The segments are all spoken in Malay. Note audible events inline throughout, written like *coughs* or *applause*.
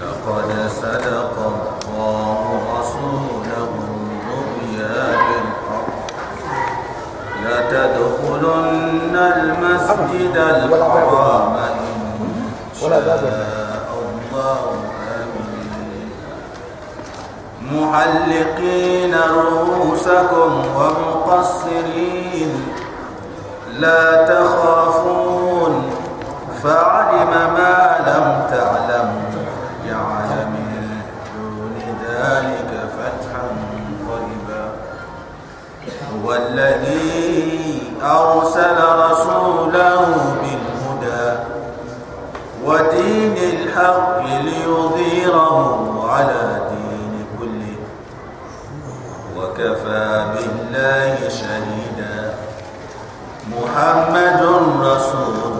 لقد صدق الله رسوله المسجد الحرام إن شاء الله آمين محلقين رؤوسكم ومقصرين لا تخافون فعلم ما لم تعلموا جعل من دون ذلك فتحا قريبا. هو الذي أرسل رسوله بالهدى ودين الحق ليظهره على دين كله. وكفى بالله شهيدا. محمد رسول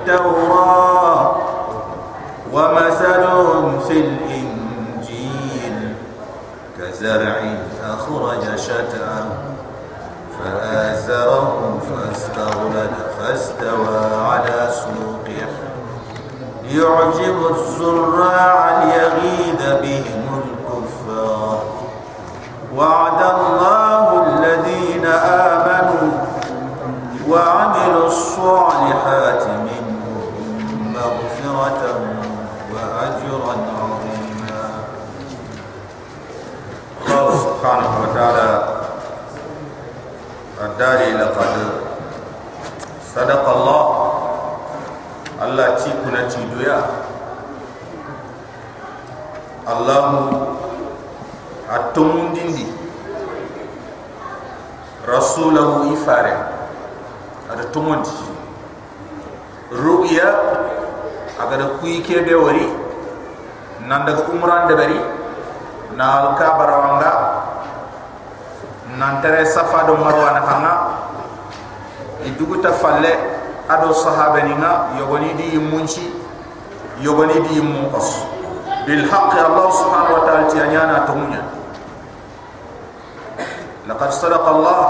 التوراة ومثلهم في الإنجيل كزرع أخرج شتأه فآزره فاستغلد فاستوى على سوقه. يعجب الزراع ليغيظ بهم الكفار. وعد الله الذين آمنوا وعملوا الصالحات dari laqad sadaqa Allah Allah ci kuna ci doya lah. Allah mu rasulahu ifare. Ada tumundi ruya agar kuyi ke be wari. Nanda ko umran de bari nal ka barawanga وانغا نانتري صفا دو مروان خانا idugu ta falle ado sahaba ni nga yogoni di munchi yogoni di munkos bil haqq allah subhanahu wa ta'ala ti anyana tumunya laqad sadaqa allah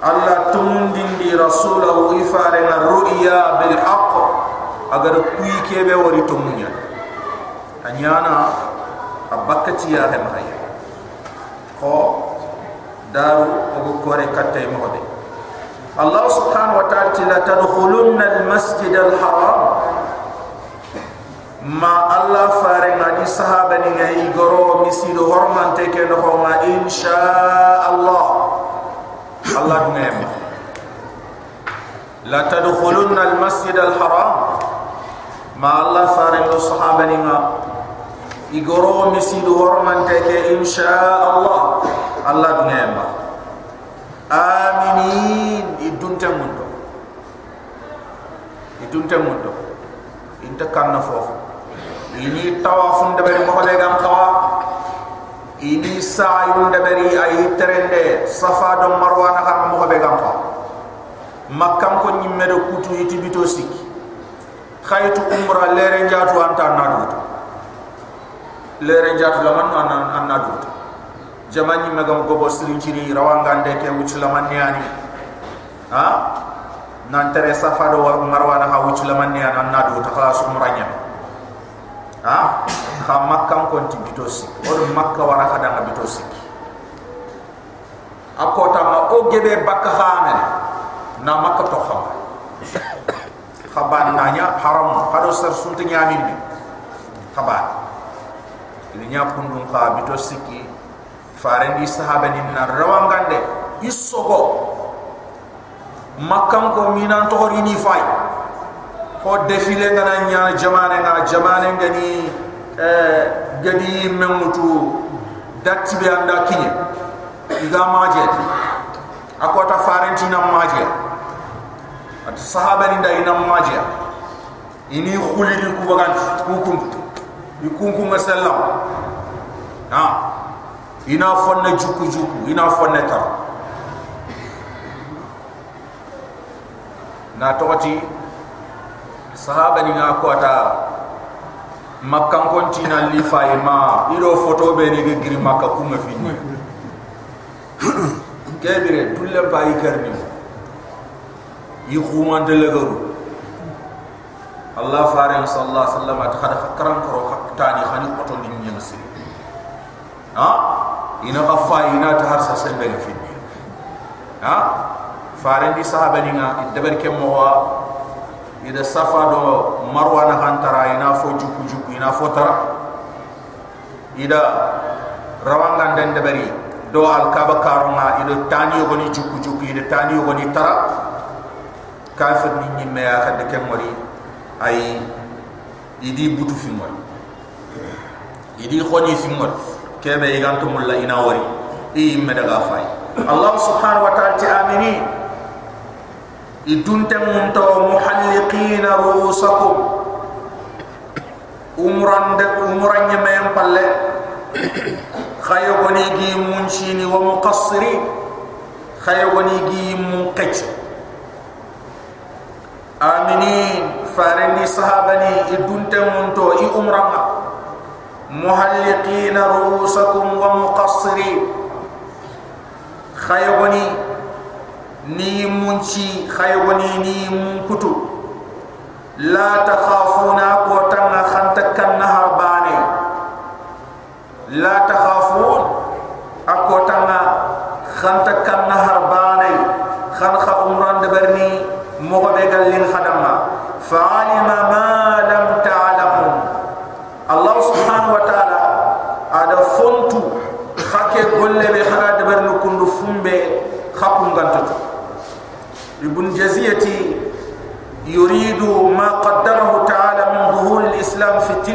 allah tumundin di rasulahu ifare na ru'ya bil haqq agar kuyi kebe wori tumunya anyana abakati ya he mahaya ko daru ogo kore katte mohode. Allah subhanahu wa ta'ala tila tadkhulunna al-masjid al-haram ma Allah fare ngadi sahaba ni ngai goro misil horman teke no homa insha Allah Allah ngem la tadkhulunna al-masjid al-haram ma Allah fare sahaba ni ngai igoro misido hormante ke insha Allah Allah dunema aminin. Idunta mundo idunta mundo inta kanna fofu ini tawafun de bari mohode gam tawa ini sayun de bari ay terende. Safa do marwa na kam mohode gam tawa makam ko nyimme do kutu itibito sik khaytu umra lere jatu antana do lere njatu laman an nadu jamani magam gobo sirin ciri rawangande ke wuculamanni ani. Ha? Nan tere safado wa marwana ha wuculamanni ani anna do ta khalas umranya ha? Kha makkam konti bitosi o makka wara kada na bitosi akota ma o gebe bakka khamen na makka to kham. Khaban nanya haram. Kado sar sunti nyamin khaban ini nyapundum kha bitosi ki farendi sahaba ni na rawangande isogo makam ko minan to ni fay ko defile ngana nya jamane nga jamane ngani eh gadi memutu datti be anda kinye iga maje. Akota farenti na maje. At sahaba ni ndai nam majia ini khuli di kubagan hukum يكون كم سلام نعم هنا جوك جوك هنا ناتوتي. صحابة نعم قواتا مكة كنت نالفا ما. إلو فوتو بني جيري مكة كم فين كبيرة دولة باي كرني. يخوان دلغرو الله فارغ صلى الله عليه وسلم أتخذ فكرا كروخا. Tani khani qoto ni nyem si ha ina khafa ina ta har sa sembe ni ha fare di sahaba ni nga deber ke mo wa ida safa do marwa na hantara ina fo juku juku ina fo tara ida rawangan den debari do al kaba karona ida tani yogoni juku juku ida tani yogoni tara kafir ni nyimme ya khad ke mori ay idi butu fi mori idi khoni mori kebe igantu mulla ina wari. I imme daga fay allah subhanahu wa ta'ala ti amini idunte mun to muhalliqina ruusakum umran de umran nyame yam palle. Khayo goni gi mun chini wa muqassiri. Khayo goni gi mun qech aminin farendi sahabani idunte mun to i umran muhalliqina ruusakum wa muqassiri khayo goni ni munci khaywani ni mun kutu la takhafuna ko tanga khanta kan nahar bane la takhafun ako tanga khanta kan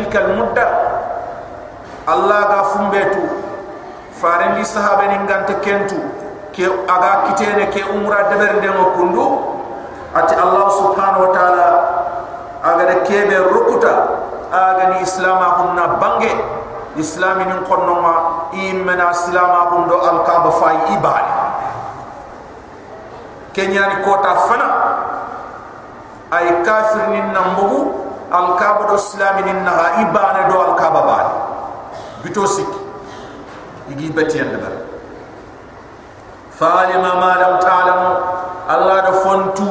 tilka almudda allah ga fumbetu. Farendi sahabe ni gante kentu. Ke aga kitene ke umra deber de kundu. Ati allah subhanahu wa taala aga de kebe rukuta. Aga ni islama hunna bange. Islami nin konnoma imena islama hundo alkaba fay ibali kenyani kota fana. Ay kafir nin nambugu. Al kaaba do islami nin naha ibane do al kaaba ba bito sik. Igi beti yanda bar falima ma lam ta'lamu allah da fontu.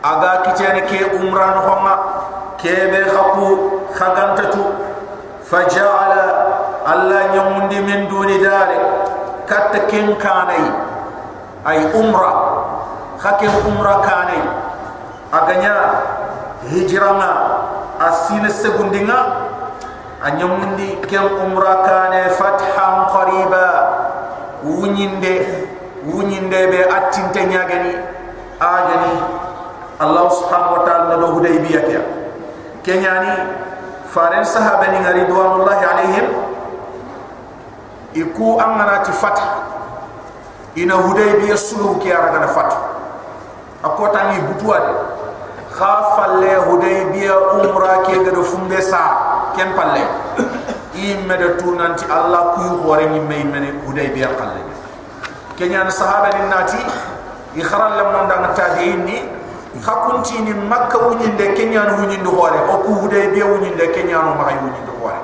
Aga kitene ke umran homa kebe khapu. Khagantatu. Faja'ala. Allah nyamundi min duni dare. Kat ken kanai. Ay umra. Khake umra kane aganya hijrama asina segundinga anyamundi kem umra kane fathan qariba. Wunyinde wunyinde be attinte nyagani agani allah subhanahu wa ta'ala do hudaybiya kya kenyani faren sahabani ridwanullahi alaihim iku amana ti fath. Ina hudaybiya sulu kya raga fath. Akota ni butuwa khafalle hudaybiya umra ke gado fumbe sa ken palle? *coughs* Imme de tunanti allah kuy hore ni may mene hudaybiya palle. Kenya na sahaba ni nati i lam non dang tabi'in ni khakunti ni makka wuni de kenya no wuni ndo hore o ku hudaybiya wuni de kenya no ma wuni ndo hore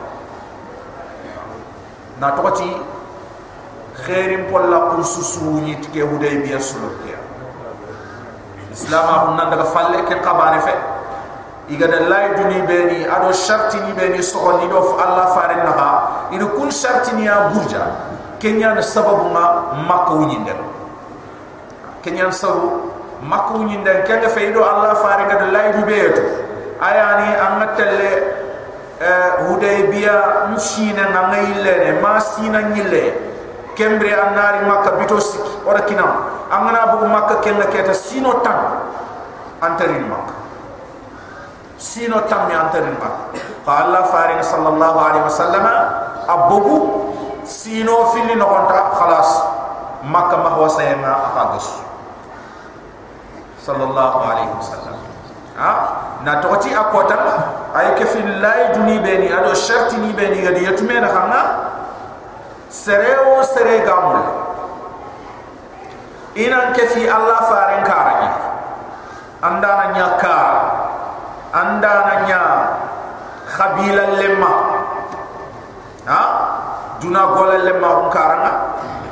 na tokati khairim polla kun susu wuni tike hudaybiya sulu kiya islam ahun nan daga falle ke qabane fe. Iga da lay duni beni ado sharti ni beni so ni do allah farin naha. Ina kun sharti ni ya burja kenya na sababu ma makka wuni ndel kenya sabu makka wuni ndel kenga fe do allah farin ga da lay du beeto ayani amatelle eh hudaybiya mshina na ngayile ne ma sina nyile kembre anari makka bito siki ora kinam angana bu makka kenna keta sino tan antarin makka sino tan mi antarin makka fa allah farin sallallahu alaihi wasallam abugu sino fili no konta khalas makka ma wasa ma afagus sallallahu alaihi wasallam ha na toti akota ay ke fi lay duni beni ado sharti ni beni gadi yatume na khanga sereo sere gamul. Ina ke fi allah faren karani andana nyaka andana nya khabila lemma. Ha? Duna gola lemma on karanga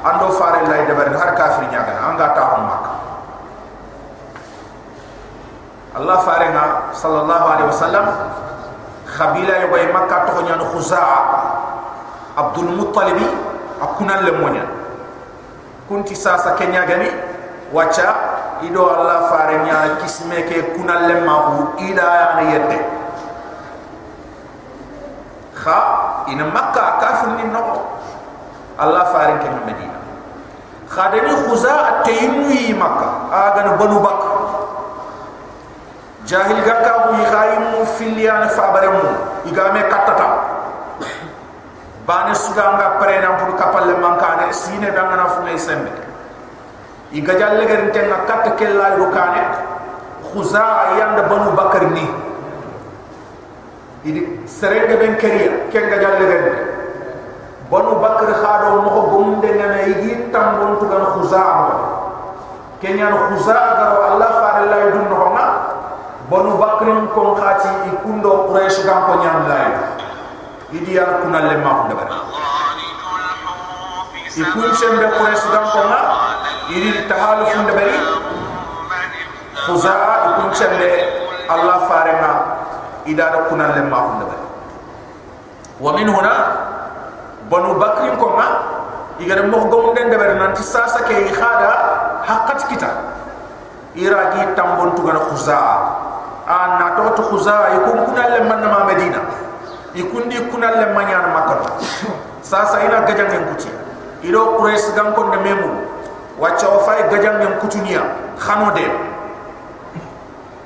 ando fare lay debar. Har kafir nyaga. Anga ta on makka allah fare nga sallallahu alaihi wasallam. Khabila yo bay makka to nyan khuzaa abdul muttalib akuna lemonya kunti sasa kenya gani wacha ido allah fare nya kisme ke kunal lemma hu ida ya yette kha ina makka kafir ni no. Allah fare ke medina khadani khuza ataymi makka aga banu bak jahil gakka hu khaymu filian fabaremu igame katata bane suganga prena pour kapal le mankane sine dangana fu ngay sembe iga jalle gar tenga kat kella yu kane khuza yanda banu bakar ni. Idi serenge ben keriya kenga jalle gar banu bakar khado mo gumde ngana igi tambon tu gan khuza am kenya khuza garo allah fa allah dun no ma banu bakrin kon khati ikundo quraish gam ko nyam lay idi yar kunal le ma ko dabar ikun sembe quraish gam ko ma idi tahalu fun dabari khuza ikun sembe allah farema. Idara kunal le ma ko dabar wa min huna banu bakrin ko ma igara mo gom den dabar nanti sasa ke khada haqqat kita. Iragi tambon tu gana khuza an na to khuza ikun kunal le man ma medina ikun di kunal le man yana makka sasa ina gajang en kuti iro quraish gam kon de memu. Wacce o fay gajang en kutunia khano de.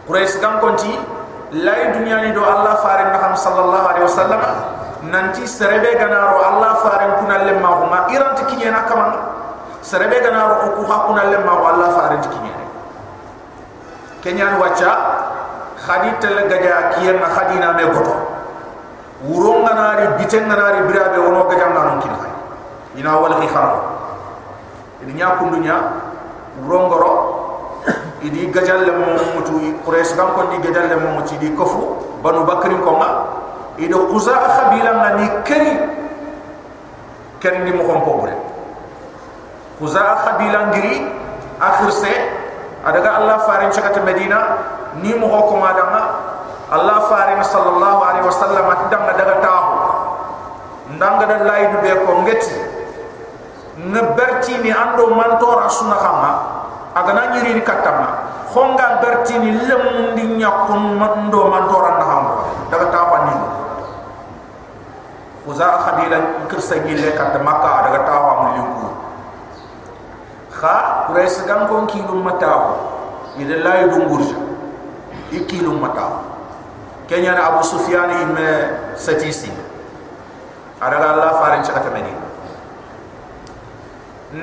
Quraish gam kon ti lay dunya ni do allah fare na sallallahu alaihi wasallam. Nanti serebe ganaro allah fare kunal le ma huma iranti kinyena kama serebe ganaro ko hakuna le ma allah fare kinyena kenyan wacca khadi tel gaja kiyen na khadi na me goto wuro nganari biten nganari birabe wono gaja ngano kin khay ina wal khi kharo ini nya kundunya wuro ngoro *coughs* idi gajal le mo mutu quraish gam ko di gajal mo mutu di kofu banu bakri ko ma ido khuza khabila ngani keri keri ni mo po bure khuza khabila ngiri akhir se adaga allah farin chakata medina ni mo ko madanga allah farin sallallahu alaihi wasallam atdanga daga tahu. Ndanga da laydu be ko ngeti ne berti ni ando mantora suna khama aga na nyiri ni katama. Khonga berti ni lem ndi nyakun mando mantora na khama daga tahu ni khuza khabila kirsa gille kat makka daga tahu am linku kha quraish gam kon kilum mataw ide laydu ngurja ikilum mata kenya na abu sufyan ibn satisi adaga allah farin chakata medina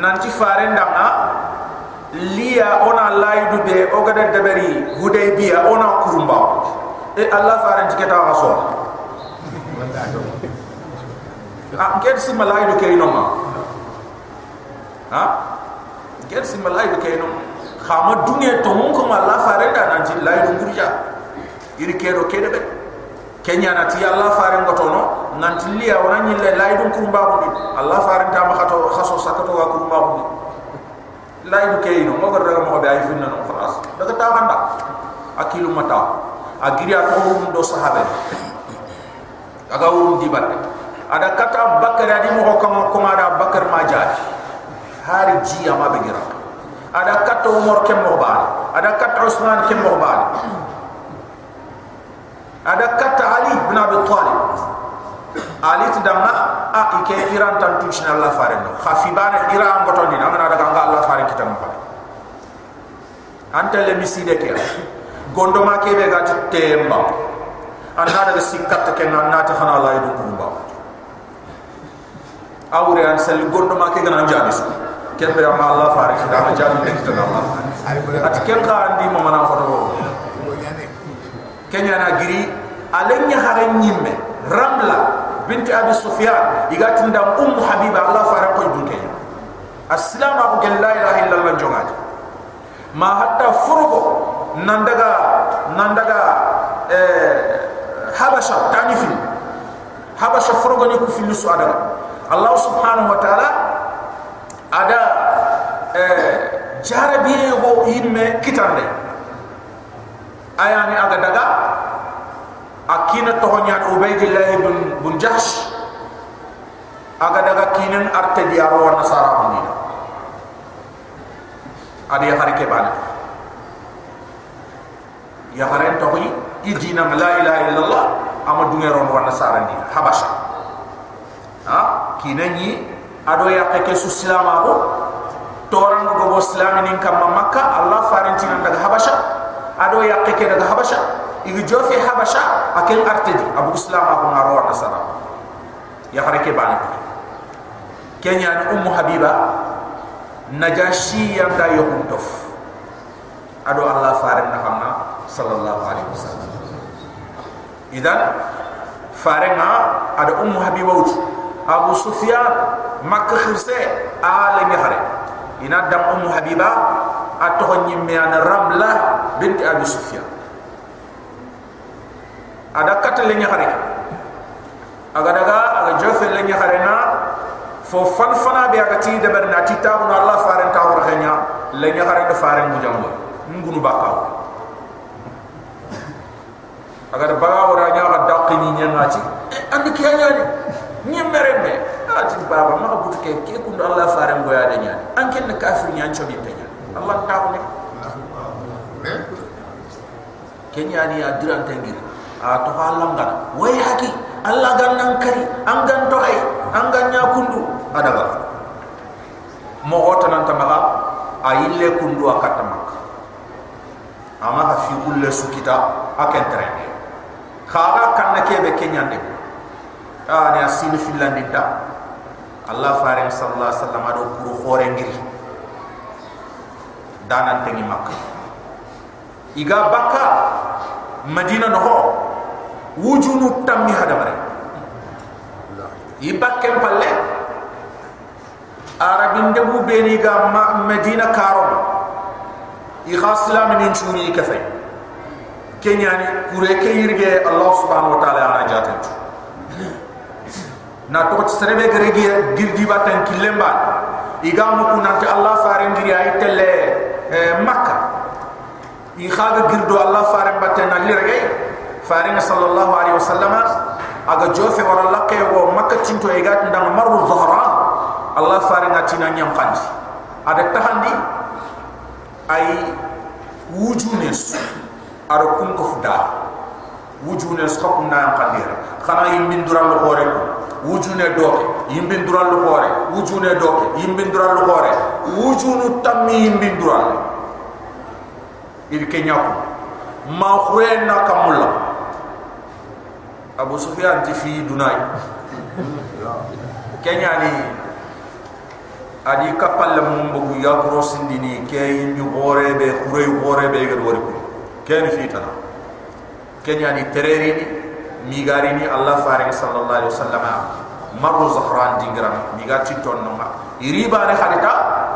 nanti farin danga liya ona laidu be ogada deberi hudaybiya ona kurumba. E allah farin chakata waso ah nged si malaidu kayno ma ha? Nged si malaidu kayno khama dunia to mon ko Allah farenda nanti laydo ngurja iri kedo kede be. Kenya na ti Allah faren goto no. Nanti liya wana ni le laydo kurumba ko di Allah faren ta ma khato khaso sakato wa kurumba ko di laydo kayno mo daga mo be ay finna no. Khalas. Daga ta banda akilu mata. Agiri ato do sahabe. Aga wum di batte. Ada kata bakar adi mo ko ko ma da bakar ma jaati hari ji ama be gira ada kata umar kem mohbal ada kata usman kem mohbal ada kata ali bin abi talib? Ali tidama a ike iran tan tuchna allah fare no khafi bana iran goto ni na ngana daga allah fare kitam pa ante le miside ke? Gondo ma ke be gat temba anda daga sikkat ke? Na na ta khana allah yidu kumba awre an sel gondo ma ke gana jani su kembira ma Allah faare da ma jabi nek to Allah at ken ka andi mo mana foto kenya na giri alenya haren nyimme ramla binti abi sufyan igati ndam um habiba Allah faare ko dun kenya aslam abu gel la ilaha illallah jongati ma hatta furugo nandaga nandaga eh habasha tanifi habasha furugo ni ku filu su adaga. Allah subhanahu wa ta'ala ada eh jarabiye go yimme kitande ayani aga daga akina tohonya ubaydillah ibn bin jahsh aga daga kinen arte di aro nasara bundina adi hari ke bana ya haren tohi idina la ilaha illallah amadu ngero wa nasara ni. Habasha. Ha? Kinani ado ya ke su silama ko toran go silami nin kam makka allah farantina daga habasha ado ya ke daga habasha. Igi jofi habasha. Akel artedi abu silama ko ngaro nasara ya hare ke bana kenya ni ummu habiba najashi yang da yohum tof ado allah faran na hamna sallallahu alaihi wasallam. Idan farenga ado ummu habiba wutu abu sufyan makka khirse ala ni khare ina dam ummu habiba ato nyimme ana ramla binti abu sufyan. Ada kata le ni khare aga daga aga jofe le ni khare na fo fan fana be aga ti de ber na ti ta Allah faren ta wor khanya le ni khare de faren bu jambo ngunu bakaw aga da baga wora nya ga dakini nya ngati andi kiyanya ni ni merembe ati baba ma ko ke ke kun Allah faram goya de nya an ken kafir nya cho bi Allah ta ne kenya ni adiran tengir a to Allah ngana way haki Allah gannan kari an gan to ay an gan nya kundu. Adaga mo hota nan tamaga ayille kundu akata mak ama ha fi kulle sukita aken trene khaga kan ke be kenya de ani asini filandi da Allah faring sallallahu alaihi wasallam ado kuru khore ngiri danan tengi makka iga baka madina no wujunu tammi hadamare ibakke palle arabin de bu beni ga madina karom. I khaslam min chuni kafay kenyani kure ke yirge Allah subhanahu wa ta'ala ara jatantu na to serebe gere gi girdi batan kilemba igamu kunante allah fare ngiri ay tele makka i khaga girdo allah fare batan na lirge fare sallallahu alaihi wasallam aga jofe wara lakke wo makka tinto e gat ndang maru zahran allah fare ngatina nyam khandi ada tahandi ay wujunes ada kun ko fuda wujunes khapun na khadira khana yimbin dural khore ko wujune doke yimbin dural lu hore wujune doke yimbin dural lu hore wujunu tammi yimbin dural il kenyaku ma khuena kamulla abu sufyan ti fi dunay kenyani adi kapal mumbu ya krosindini ke yimbi hore be khurey hore be gad wori ken fi tana kenyani tererini migari ni Allah faring sallallahu alaihi wasallam. Maru zahran dingram migati ton no iri bare hadita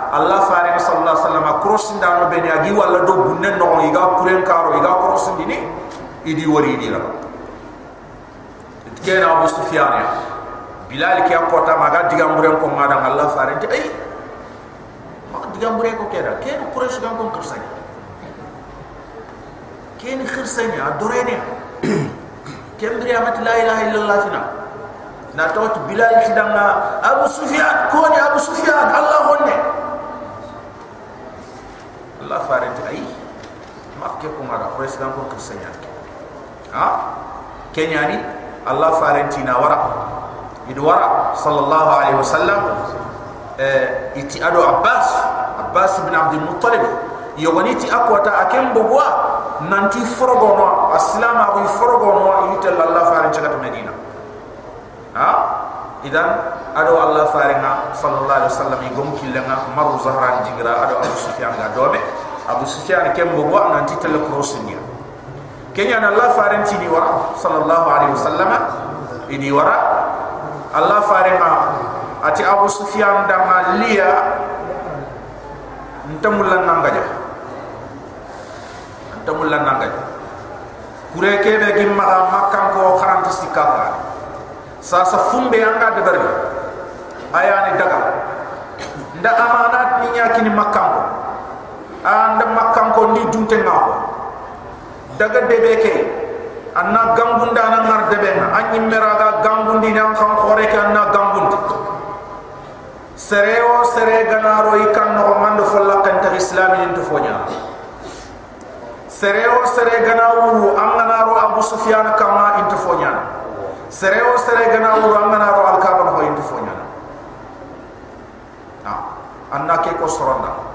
Allah faring sallallahu alaihi wasallam cross ndano be ni agi wala do bunne no iga kuren karo iga cross ndini idi wari di la kena Abu Sufyan ya. Bilal ki akota maga digam buren ko madam Allah faring ay mak digam buren ko kera ken Quraysh gam ko kirsanya ken khirsanya dorene *clears throat* kembri amat la ilaha illallah fina na tot bilal tidanga abu sufyan ko ni abu sufyan allah honne allah faret ay makke ko mara ko islam ko krisanya ha? Kenyani allah farentina wara idu wara sallallahu alaihi wasallam. Eh iti ado abbas. Abbas ibn abd al-muttalib yogoniti akwata akembo bwa nanti forogono aslama ko forogono ite Allah farin chagat medina. Ha? Idan ado Allah faringa sallallahu alaihi wasallam igom kilanga maru zahran jingra ado abu sufyan ga dobe abu sufyan kembo wa nan titel crossing kenya na allah farenti ni wara sallallahu alaihi wasallam. Ini wara allah farema ati abu sufyan da maliya ntamulla nangaja ntamulla nangaja kure kebe gimma makkan ko kharanta sikaka sa sa fumbe anga de bari ayani daga nda amanat ni nyaki ni makkam ko anda makkam ko ni dunte ngako daga debeke anna gambunda na ngar debe na anyi meraga gambundi na kham khore ke anna gambundi sereo sere ganaro ikan no mando folla kan ta islamin to fonya. Sereo sere ganawu amnaro abu sufyan kama into fonya. Sereo sere ganawu amnaro al kaaba ho into fonya. Anna ke ko soronda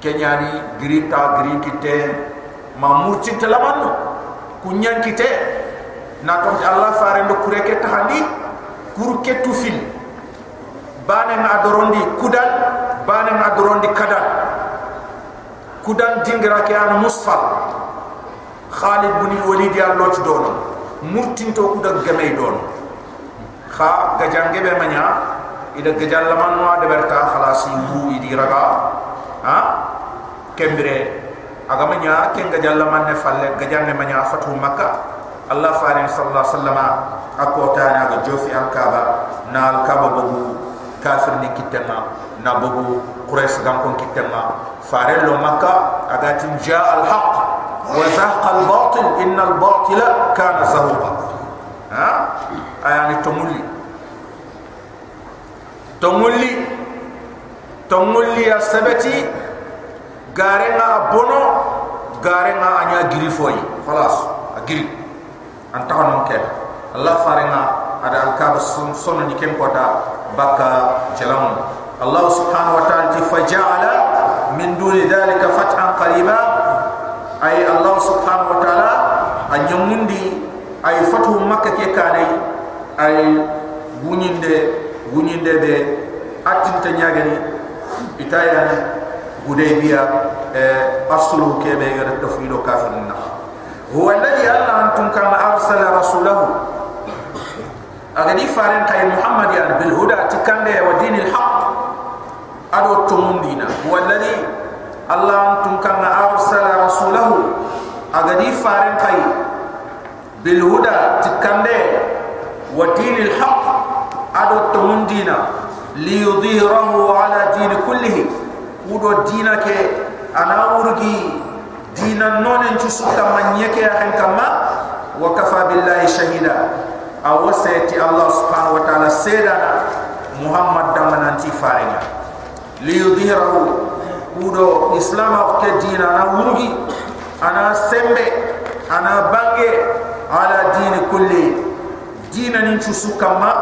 kenyani grita gri kite ma telamanno kunyan kite na to allah fare ndo kure ke tahandi kur ke tu fil bane ma dorondi kudan bane ma dorondi kadan. Kudan dingra ke an musfal. Khalid bin walid ya lot dono. Murtin to kudan gamay dono. Kha gajange be manya ida gejal laman no de berta khalasi bu idi raga ha kembere aga manya ken gejal laman ne falle gejal ne manya fatu makka. Allah farin sallallahu alaihi wasallam akota na ga jofi al kaaba na al kaaba bugu kafir ni kitema na bugu quraish gam kon kitema fare lo makka aga tin ja al haqq wa zahqa al batil inna al batila kana zahuqa. Ha? Ayani tumuli tongulli tongulli ya sabati garenga bono garenga anya girifoy khalas agiri anta non ke allah farenga ada alkab sun sonu ni kem kota baka jalam allah subhanahu wa ta'ala ti faja'ala min duni dhalika fathan qariba. Ay allah subhanahu wa ta'ala anyamundi ay fatu makkah ke kanai ay bunyinde wunyinde be atin ta nyagani itaya ni حديبية أصله كما يرى كافر النخ هو الذي قال أنتم كان أرسل رسوله أغني فارن قيل محمد يعني بالهدى تكن ودين الحق أدو التمون دينا هو الذي الله أنتم كان أرسل رسوله أغني فارن قيل بالهدى تكن ودين الحق أدو التمون دينا ليظهره على دين كلهم udo dina ke ana urgi dina nonen ci sutta manyeke ya hen kama wa kafa billahi shahida. Aw wasati allah subhanahu wa ta'ala sedana muhammad damananti faringa. Li yudhirahu udo islam ke dina na urgi ana sembe ana bange ala din kulli dina nin ci sukama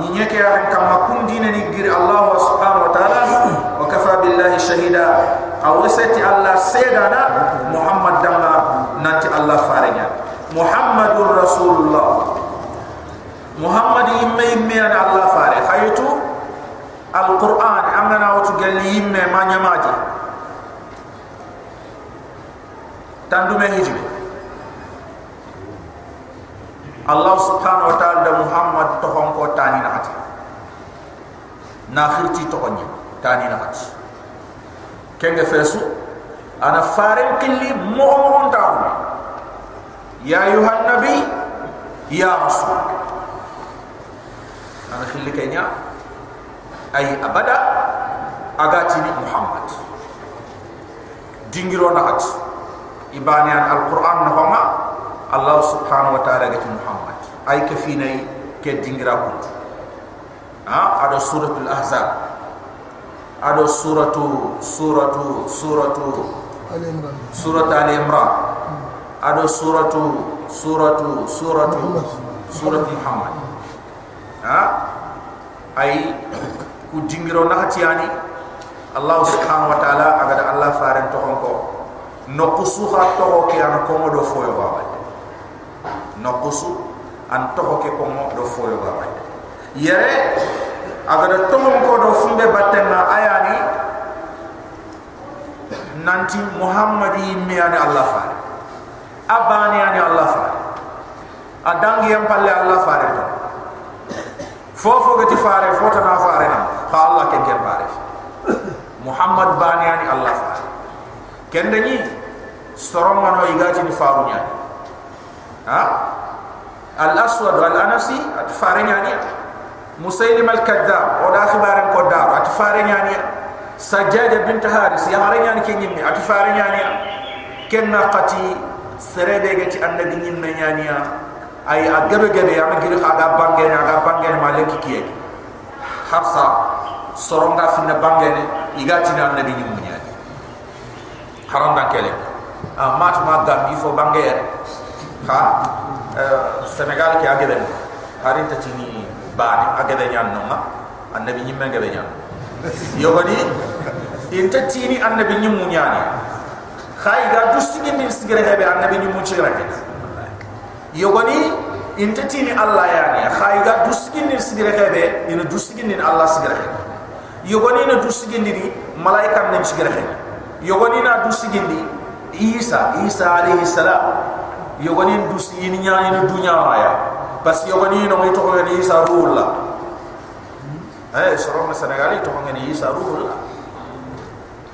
ni nyeke ya kama kun dina ni giri Allah subhanahu wa ta'ala. Wa kafa billahi shahida awasati Allah sedana Muhammad damma nanti Allah farinya. Muhammadur Rasulullah. Muhammad imme imme an Allah fare khaytu Al-Quran amana watu galli imme ma nyamaji tandume hijbe الله سبحانه وتعالى محمد تهم كو تاني نحت ناخرتي تهني تاني نحت كن فيسو أنا فارم كلي مؤمن داون يا ايها النبي يا رسول أنا خلي كينيا اي ابدا اغاتي محمد دينغرو نحت يبانيان القران نفما الله سبحانه وتعالى قد محمد ay ke finay ke dingira ko ha? Ado suratul ahzab. Ado suratu suratu suratu surat al-imran ado suratu suratu suratu surat Muhammad. Ha? Ay ku dingiro na hatiyani Allah subhanahu wa ta'ala agada Allah faran to ko no kusuha to ke an ko modo foyo baba nokusu an toho ke ko mo do foyo ga bay yere agada tomon ko do fumbe battenga ayani nanti muhammadi miyani allah faare abani ani allah faare adangi yam palle allah faare to fofo gati faare fota na faare na fa allah ken ken faare muhammad bani ani allah faare kende ni soronga no igati ni faaru nyani ha al aswad wal anasi at faare nyani musaylim al kadhab o da khibaran ko dar at faare nyani sajjada bint haris ya haare nyani ke nyimmi at faare nyani kenna qati serebe gati annabi nyimme nyani ay agabe gabe ya magir khaga bangene aga bangene maleki kiye harsa soronga finna bangene igati na annabi nyimme nyani haram da kele a mat ma gambi fo bangere ha senegal ke agebe harin ta tini bani agebe nyan no ma annabi nyimme agebe nyan yogoni inta tini annabi nyimmu nyani khay ga dustigi min sigere hebe annabi nyimmu chira ke yogoni inta tini allah yani khay ga dustigi min sigere hebe ina dustigi min allah sigere hebe yogoni na dustigi ni malaika min sigere hebe yogoni na dustigi ni isa isa alayhi salam yogoni dustigi ni nyani na dunya aya bas yogoni no mai to ko ni isa ruulla eh soro na senegali to ko ni isa ruulla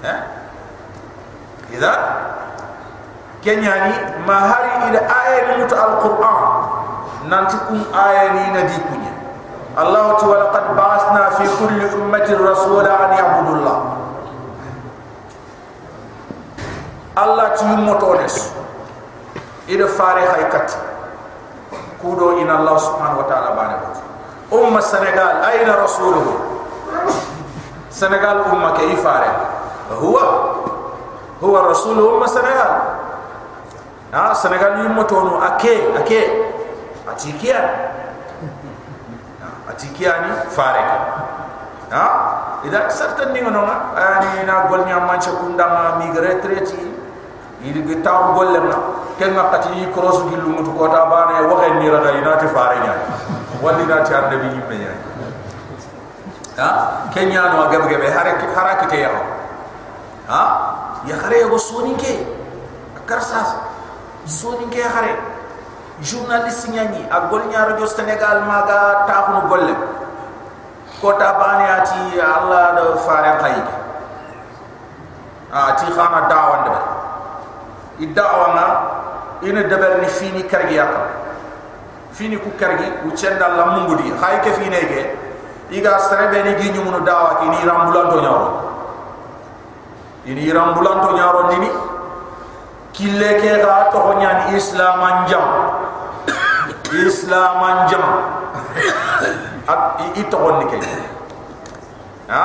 eh? Ida kenyani mahari ila aya ni muta alquran. Nanti kum aya ni na di kunya allah ta wala qad ba'athna fi kulli ummatin rasula an ya'budullah. Allah ti motones ida fare haykat kudo in allah subhanahu wa ta'ala bane ko umma senegal ayna rasuluhu? Senegal umma ke ifare huwa. Huwa rasuluhu umma senegal. Ha senegal ni motono ake ake. Atikia. Atikia ni fare ke. Ha ida certain ni ngono ani na gol nya manche kundama migre treti idi ge taw golle na ken ngakati yi cross gi lu mutu ko ta bane waxe ni rada inati fare nya wali na ti ande bi yimme nya ha? Kenya no gabe gabe hare haraki te yawo ha? Ya khare yo soni ke? Karsas soni ke khare journaliste nyani a gol nya radio senegal maga taxunu golle ko ta bane ati allah do fare khayike ati khana dawande iddawa nga ina deber ni fini kargi yaka fini ku kargi u cenda la mungudi. Hay ke fini ke? Iga serebe ni gi nyumuno dawa ki ni rambulanto nyaro. Ini rambulanto nyaro nini? Kille ke ga to nyani islam anjam *coughs* islam anjam *coughs* at i to ni ke? Ha?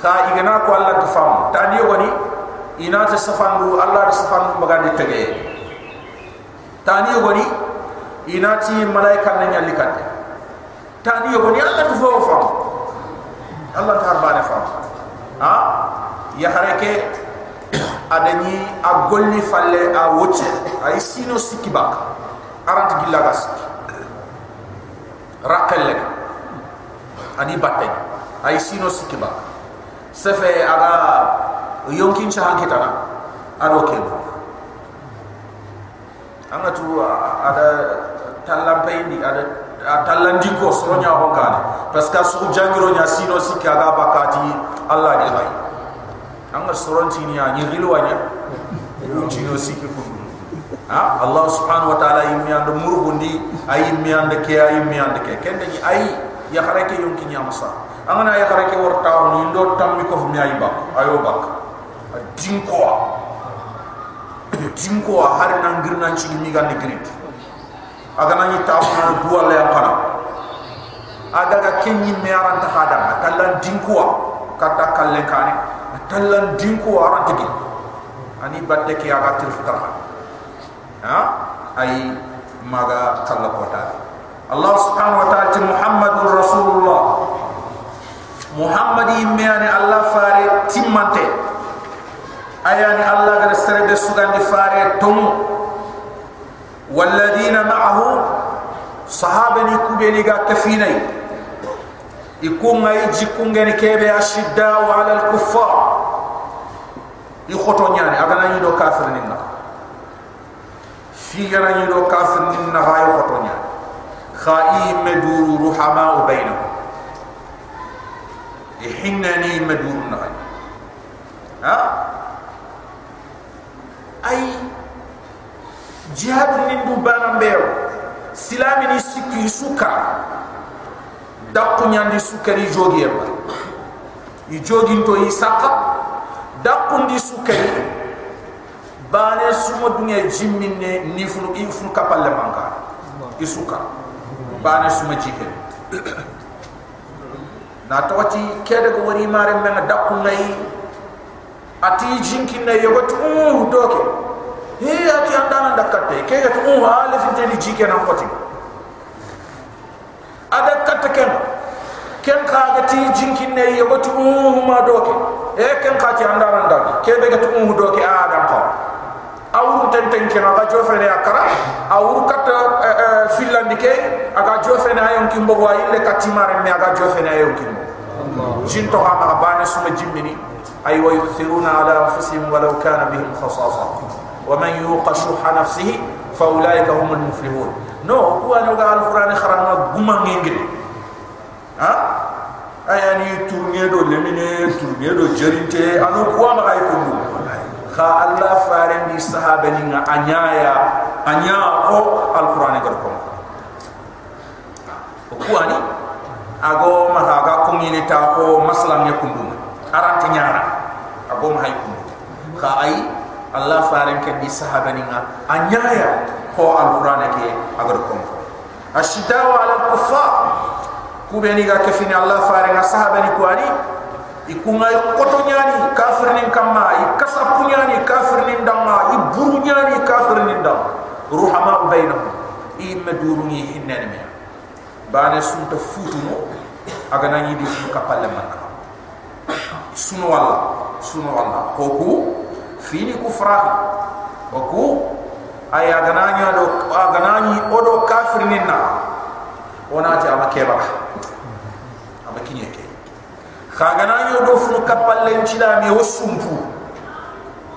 Kha igana ko alla to fam tani woni ina ta safandu Allah da safandu bagandi tege. Tani yogoni ina ti malaika na nyalli katte tani yogoni Allah tu fo fam. Allah ta harbane fam. Ha? Ya hareke adani a golli falle a woche. Ay sino sikibak arant gillaga sik rakelle ani batte. Ay sino sikibak sefe aga yonkin cha hankita na ado kebo anga tu ada tallam payni ada tallan dinko soronya honkane parce que su jangiro nya sino sikka ga bakati allah di hay anga soronti ni ni rilwanya chino sikki ko ha allah subhanahu wa ta'ala yimmi and murbundi ay yimmi and ke ay yimmi and ke. Kende ni ay ya harake yonkin nya masa anga ya harake worta ni ndo tammi ko mi ay bak ayo bak dinko dinko har nan girnan ci mi gandi grit aga nani ta ko duwa le akana aga ga kenyi me aran ta hada kallan dinko kata kallen kane kallan dinko aran tigi. Ani batte ki aga tir ha? Ay maga kala kota. Allah subhanahu wa ta'ala Muhammadur Rasulullah. Muhammadi meane Allah fare timmante ayani Allah gar serbe sugandi fare tom walladina ma'ahu sahabani kubeni ga kafinai ikunga ijikungeni kebe ashidda wa ala al-kuffar ikhoto nyani agana ni do kafir ninna. Fi gana ni do kafir ha ikhoto nyani kha'i maduru ruhama bainahum ihinnani maduru na ha ay jihad nindu bana mbeo silami ni sikki suka dakku nyandi sukari jogi yamba i jogi to i saka dakku ndi sukari bane sumo dunya jimminne ni fulu i fulu kapalle manka i suka bane sumo jike *clears throat* na tawati kede go wari mare men dakku ngai ati jinki na yogot uh doke he ati andana dakate kege to uh ale finteni jike na koti ada katta ken. Ken ka ga ti jinkin ne yogo tu ma doke. E ken ka ti andara ndag ke be ga tu doke a dam ko awru ten ten ken ga jo fene akara awru katta filandi ke aga jo fene ayon kimbo wa ile kati mare me aga jo fene ayon kimbo. Jin to ha ma bana suma jimmini ala anfusihim walau kana bihim khasasa wa man yuqa shuha nafsihi fa ulaika humul muflihun no ko anu ga alquran kharanga guma ngengri ha ayani tourner do lemine tourner do jerinte anu ko ma ay kundu kha allah faren di sahaba ni nga anyaya anya ko alquran ga ko ko ani ago ma ga ko ngini ta ko maslam ya kundu arante nyara ago ma hay kundu kha ay allah faren ke di sahaba ni nga anyaya ko alquran ke agar ko ashidaw ala alkuffar. Kubeni ga kefini allah fare nga sahaba ni kwani ikunga koto nyani kafir nin kamma ikasa kunyani kafir nin damma iburu nyani kafir nin dam ruhama bainahum imaduruni hinnan me bane sunta futuno aga nani di fu kapalle man sunu walla sunu walla hoku fini kufra. Hoku aya gananya do ganani odo kafir ninna. Onati ama keba ama kinyeke kha ganani odo fu kapalle nchila mi osumpu.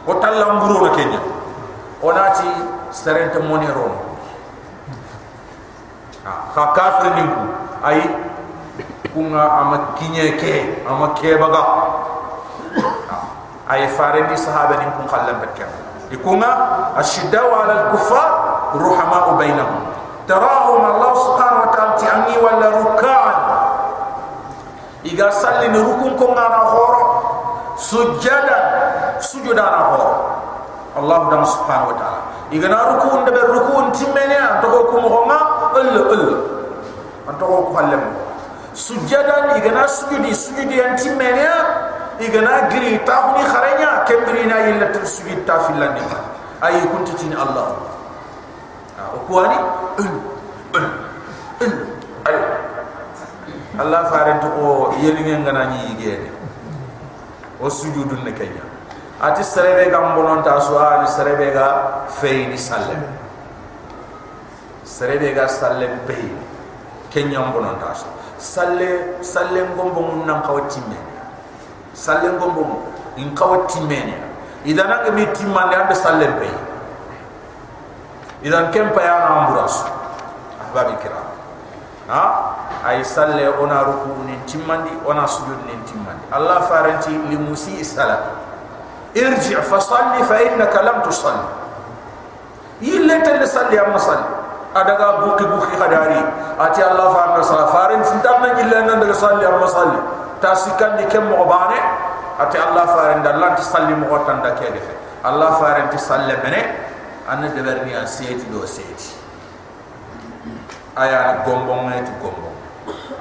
O talamburo na kenya. Onati serente monero. Kha kafir ninku. Ay kunga ama kinyeke ama keba ga ay farendi sahaba ninku khallam bekkem يكون الشداء على الكفار رحماء بينهم تراهم الله سبحانه وتعالى تعني ولا ركعا إذا صلي نركون كون أنا خورا سجدا سجدا أنا خورا الله دم سبحانه وتعالى إذا نركون دبر ركون تمنيا تقولكم هما أل أل أنتقولكم هلم سجدا إذا نسجدي سجدي أنت منيا igana giri tahuni kharenya kembirina illa tusugit tafilani ay kunti tin allah. O kuani allah faran to o yelinge ngana ni. Yigede o sujudun ne kenya ati serebe gam bonon ta so ani serebe ga feini sallem serebe ga sallem pe kenya bonon ta so salle salle ngombo mun nan kawtimme salle ngombo in kawtimme ne idan ang mi timmande ambe salle pe idan kem pa ya na amburas ahbabi kiram ha? Ay salle ona ruku ni timmandi ona sujud ni timmandi allah faranti li musi salat irji fa salli fa innaka lam tusalli. Yille tel salli amma salli. Adaga buki buki khadari. Ati allah faranti sala. Faranti sintamna yille nan daga salli amma salli tasikan di kem mo bane ati allah faranti allah ti salli mo tan da ke defe. Allah faranti salle mene an de berni an seti do seti aya gombong ne tu gombong.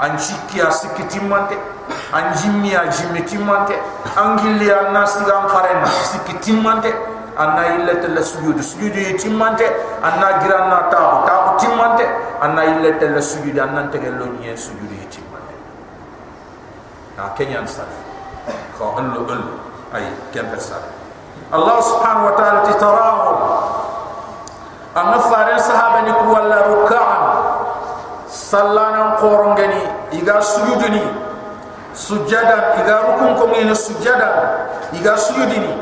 An cikki a sikki timmante. An jimmi a jimmi timmante. An gilli a na sigan karen sikki timmante. An na illete le sujudu sujudu timmante. An na gira na tahu tahu timmante. An na illete le sujudu an nan tege lo nye sujudu timmante na kenyan sal ko allo allo ay kempe sal Allah subhanahu wa ta'ala ti tarahu amma faren sahaba ni ku wala ruk'an sallana qorongani iga sujuduni sujada iga rukun ko ngene sujada iga sujudini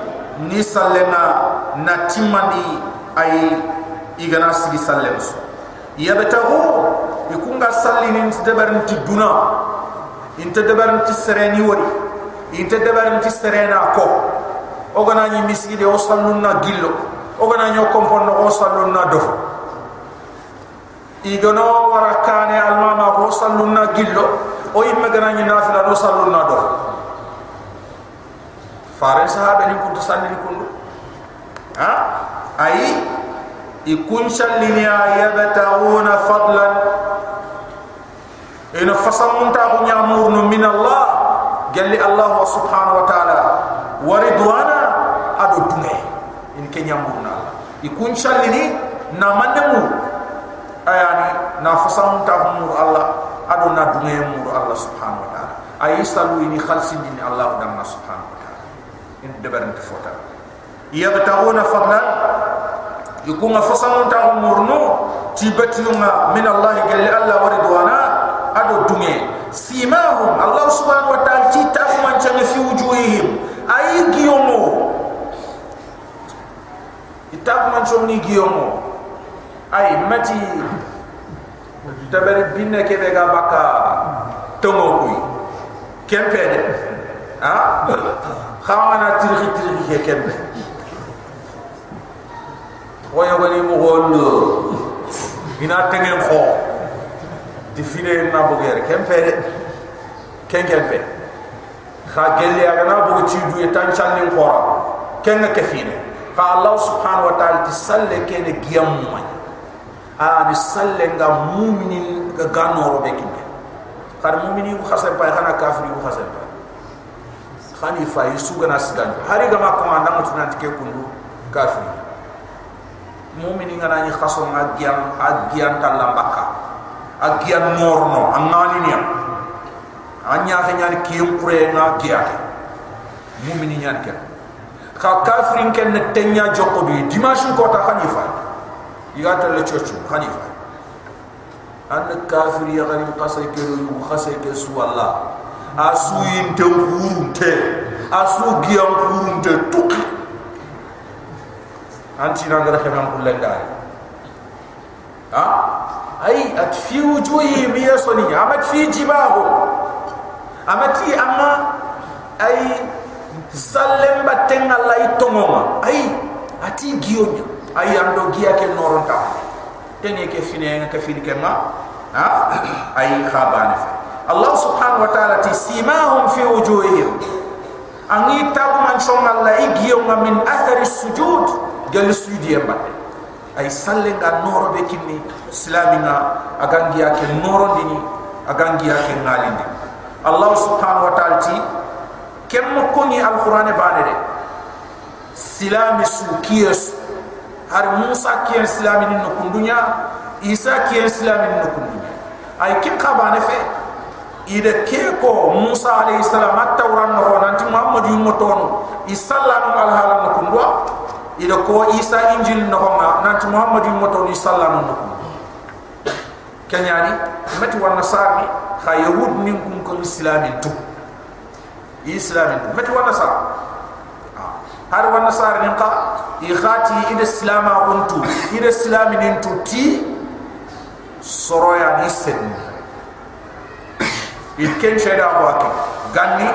ni. Sallena na timandi ay iga na sigi sallen. So yabtahu ikunga sallini debarinti duna inte debarinti sereni wori inte debarinti serena ko ogana ni misgide o sallunna gillo. Ogana nyo kompondo o sallunna dofo igano warakane almama ko sallunna gillo. O yimme gana ni nafila do sallunna dofo fare sahabe ni kuntu sallini kundu ha? Ayi ikun sallini yabtaguna fadlan ina fasamunta ko nyamurnu min allah galli allah subhanahu wa ta'ala. Wa ridwana ado dunge in ke nyamurna. Ikun shallini na mandemu ayani na fasam ta mur allah ado na dunge mur allah subhanahu wa ta'ala. Ay salu ini khalsin din allah dan subhanahu wa ta'ala. In debarin te fota yabtaguna fadlan ikun fasam ta murnu tibatuna min allah galli allah wa ado dunge simahum allah subhanahu wa ta'ala ti tafman changa fi wujuhihim. Ay giyomo. Itak man chomni giyomo. Ay mati. Tabari binne ke be ga baka tomo kuy kempe de ha? Khamana tirhi tirhi ke kempe woyo gani mo gondo ina tengen fo di fine na bugere kempe de ken kempe kha gelle aga na bugu ci du etan chalni khora ken ke fine fa allah subhanahu wa ta'ala ti salle ken giyam mo a ni salle nga mu'minin ga ganoro be kin khar mu'mini bu khasar pa khana kafiri bu khasar pa khani fa yusu gana sigan hari ga ma kuma ndam tuna tike kundu kafiri mu'mini ngana ni khaso nga giyam a giyam talambaka a giyam norno amani ni anya ka nyani kiyum pure nga giyate mu'mini nyani ken ka kafirin ken ne tenya joko bi dimashin ko ta khani fa igata le chochu khani fa an kafiri ya gani qasay ke ru khasay ke su walla asu inte urunte asu giyam urunte tuk. Anti na ngara kham kullu ndari ha ay at fi wujuhi bi yasni amat fi jibahu. Amati amma ay sallem batten Allah itongonga. Ay ati giyonya ay ando giya ke noronta tene ke fine ke fine ke ma. Ha? *clears throat* Ay khabane fa Allah subhanahu wa ta'ala ti simahum fi wujuhihim. Angi tab man som Ay sallenga noro be kinni islamina agangiya ke noro dini agangiya ke ngalindi Allah subhanahu wa ta'ala ti kem ko ni alquran bane de. Silami su kiyes har musa kiyen silami ni no kundunya isa kiyen silami ni no kundunya ay kim khabane fe ida ke ko musa alayhi salam at-tawran no nanti muhammad yummo tonu isallanu al halam no ida ko isa injil no nanti muhammad yummo tonu isallanu no kundwa kenyani meti wa nasarni kha yahud nin kun ko islamin tu islamin tu meti wa nasar. Har wa nasar nin qa i khati ida islama kuntu ida islamin tu ti soroya ni sen il ken sheda ko ke ganni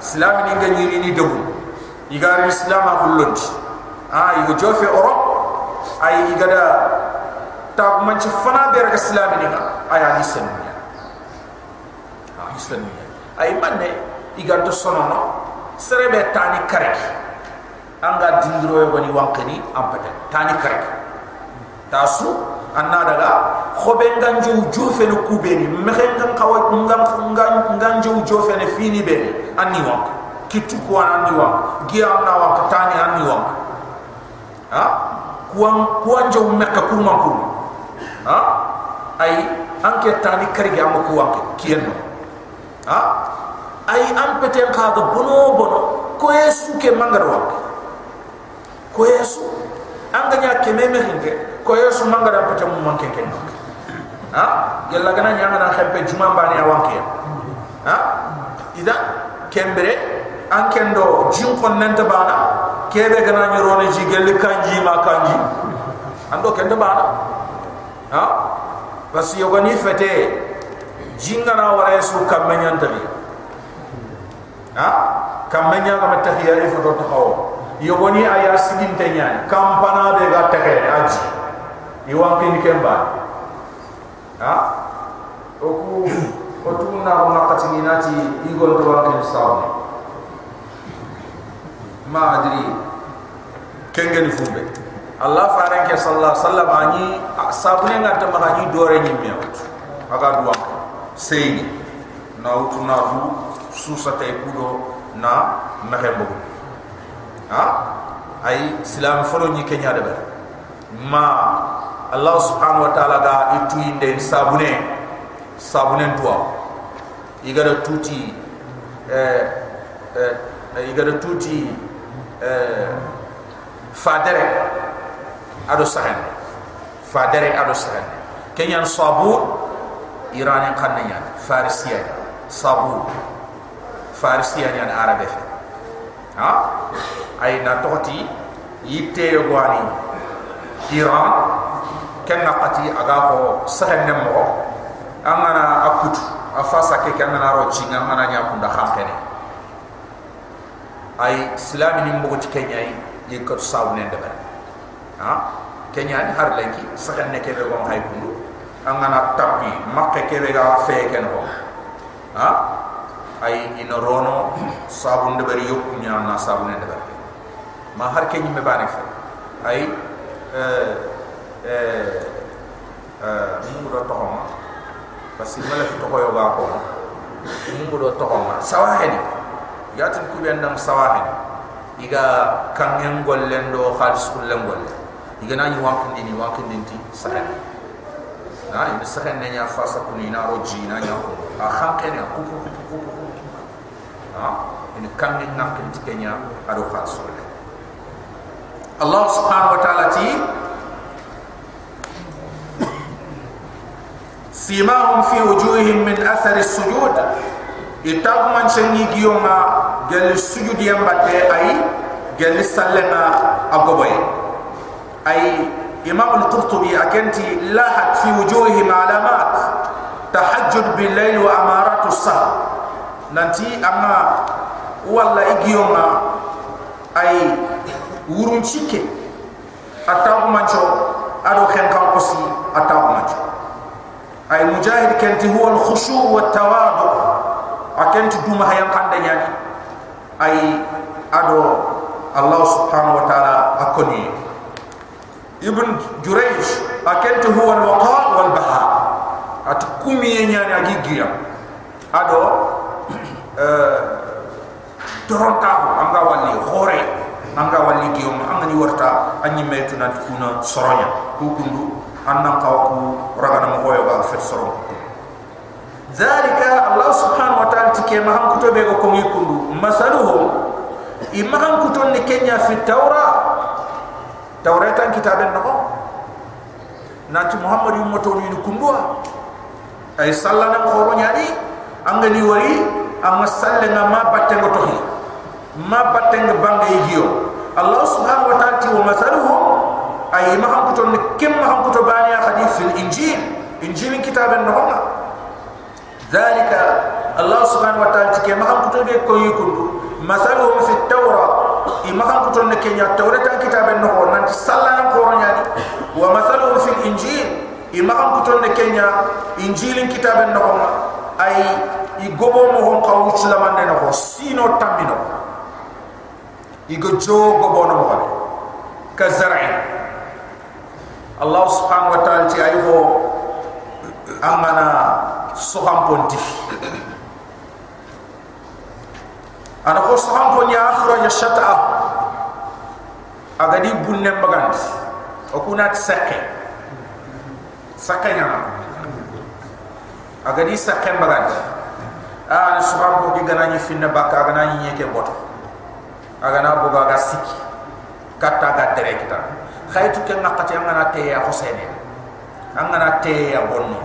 islamin ni ganyiri ni debu igari islama kullonti ah igo jofe europe ay igada ta man ci fana be rek islamin ni. Aya ni. Sen islamiya ay manne iganto sonono serebe tani karek anga dindiro yo bani wankani ampete tani karek tasu anna daga khobe nganju jofe no kubeni mexe ngan xawa ngan ngan nganju jofe ne fini be anni wank kitu ko anni wank giya na wank tani anni wank ha? Kuan kuan jo mekka kurma kurma ha? Ay anke tani karek am ko wank kiyenno ha? Ay am pete ka ga bono bono. Ko yesu ke mangar wa ko yesu anga nya ke meme hinke ko yesu mangar pete mu manke ke? Ha? Gella gana nya ngana xempe juma mbani ya wanke ha? Ida kembere an kendo jin kon nanta bana kebe gana ni rone ji gel kanji ma kanji. Ando kendo bana ha? Bas yogani fete. Jinga na wara su kamenya ndali ha? Kamenya ga matahiya ifo do to hawo yogoni aya sigin tenya. Kampana be ga teke aji. Iwan kin kemba ha? Oku otuna na katini nati igon to wankin sawo ma adri. Kengen fumbe. Allah faran ke sallallahu alaihi wasallam ani sabune ngata ma ni dore ni mi aga duwa sey na utuna fu susa tay kudo na mahembo ha? Ay islam folo ni kenya de ma allah subhanahu wa ta'ala ga itu inde sabune. Sabune duwa igara tuti eh eh igara tuti fadere ado sahen fadere ado sahen kenyan sabur iran kan nyan farisiya sabur farisiya nyan arabe fe ha? Ay na toti yitte yogwani iran ken na qati aga ko sahen nem mo amana akutu. Afasa ke ken na ro chinga mana nya kunda ay islam ni mbogo ci kenya yi ko saw ne de ha? Kenya ni har lenki saxan ne ke be won hay kundu angana tapi makke ke be ga fe ken ho ha? Ay ino rono sabu de bari yokku nya na sabu ne de bari ma har kenya me bane fe ay euh euh euh mu do toxoma parce que mala fi toxoyo ga ko mu do toxoma sawaheni yatin ku ben dam sawahin iga kangen gollen do khalis kullen golle iga nani wakin dini wakin dinti sahen na ini sahen ne nya fasa kuni na roji na nya ko a khanke ne ku ku ku ku ha ini kangen nak dinti kenya ado khalis kulle Allah subhanahu wa ta'ala ti simahum fi wujuhihim min athari sujud itab man shengi giyonga gel sujudi yambate ay gel sallenga agoboy ay imam al-qurtubi akenti lahat fi wujuhihim alamat tahajjud bil layl wa amarat as-sah nanti amma walla igiyonga ay wurun chike atabu mancho ado khen kam kosi atabu mancho ay mujahid kenti huwa al-khushu' wa tawadu akenti duma hayan kande nyani ay ado allah subhanahu wa ta'ala akoni ibn jurayj akenti huwa alwaqa wal baha at kumi nyani agigia ado *clears throat* euh doronta anga wali khore anga wali giyom anga ni warta anyi metu na kuna soronya kukundu annan kawaku ragana mo hoyo ba fet ذلك الله سبحانه وتعالى تكي مهم كتب يقوم يكون مثلهم إمهم كتب نكينيا في التوراة توراة كتاب النقو نات محمد يمتون ينكمبوا أي صلى الله عليه وسلم يعني أنجل يوري أما صلى الله ما باتنغ تهي ما باتنغ بانغ يجيو الله سبحانه وتعالى ومثلهم أي مهم كتب نكيم مهم كتب بانيا حديث في الإنجيل إنجيل كتاب النقو ذلك الله سبحانه وتعالى كي ما كنت به كوي كنت مثلهم في التوراة ما كنت نكيا التوراة كتاب النهور نت سلام قرآن يعني ومثلهم في الإنجيل ما كنت نكيا إنجيل كتاب النهور أي يقبل مهم قوي سلام النهور سينو تامينو يقجو قبل مهم كزرع الله سبحانه وتعالى أيه أمنا soham pontif ana ko soham pon ya akhra ya shata agadi bunne bagand okunat sakke sakke nyama agadi sakke bagand ana soham ko ki ganani finna bakka ganani nyeke boto agana boga ga siki. Katta ga tere kita. Khaytu ken nakati angana te ya hosene angana te ya bonno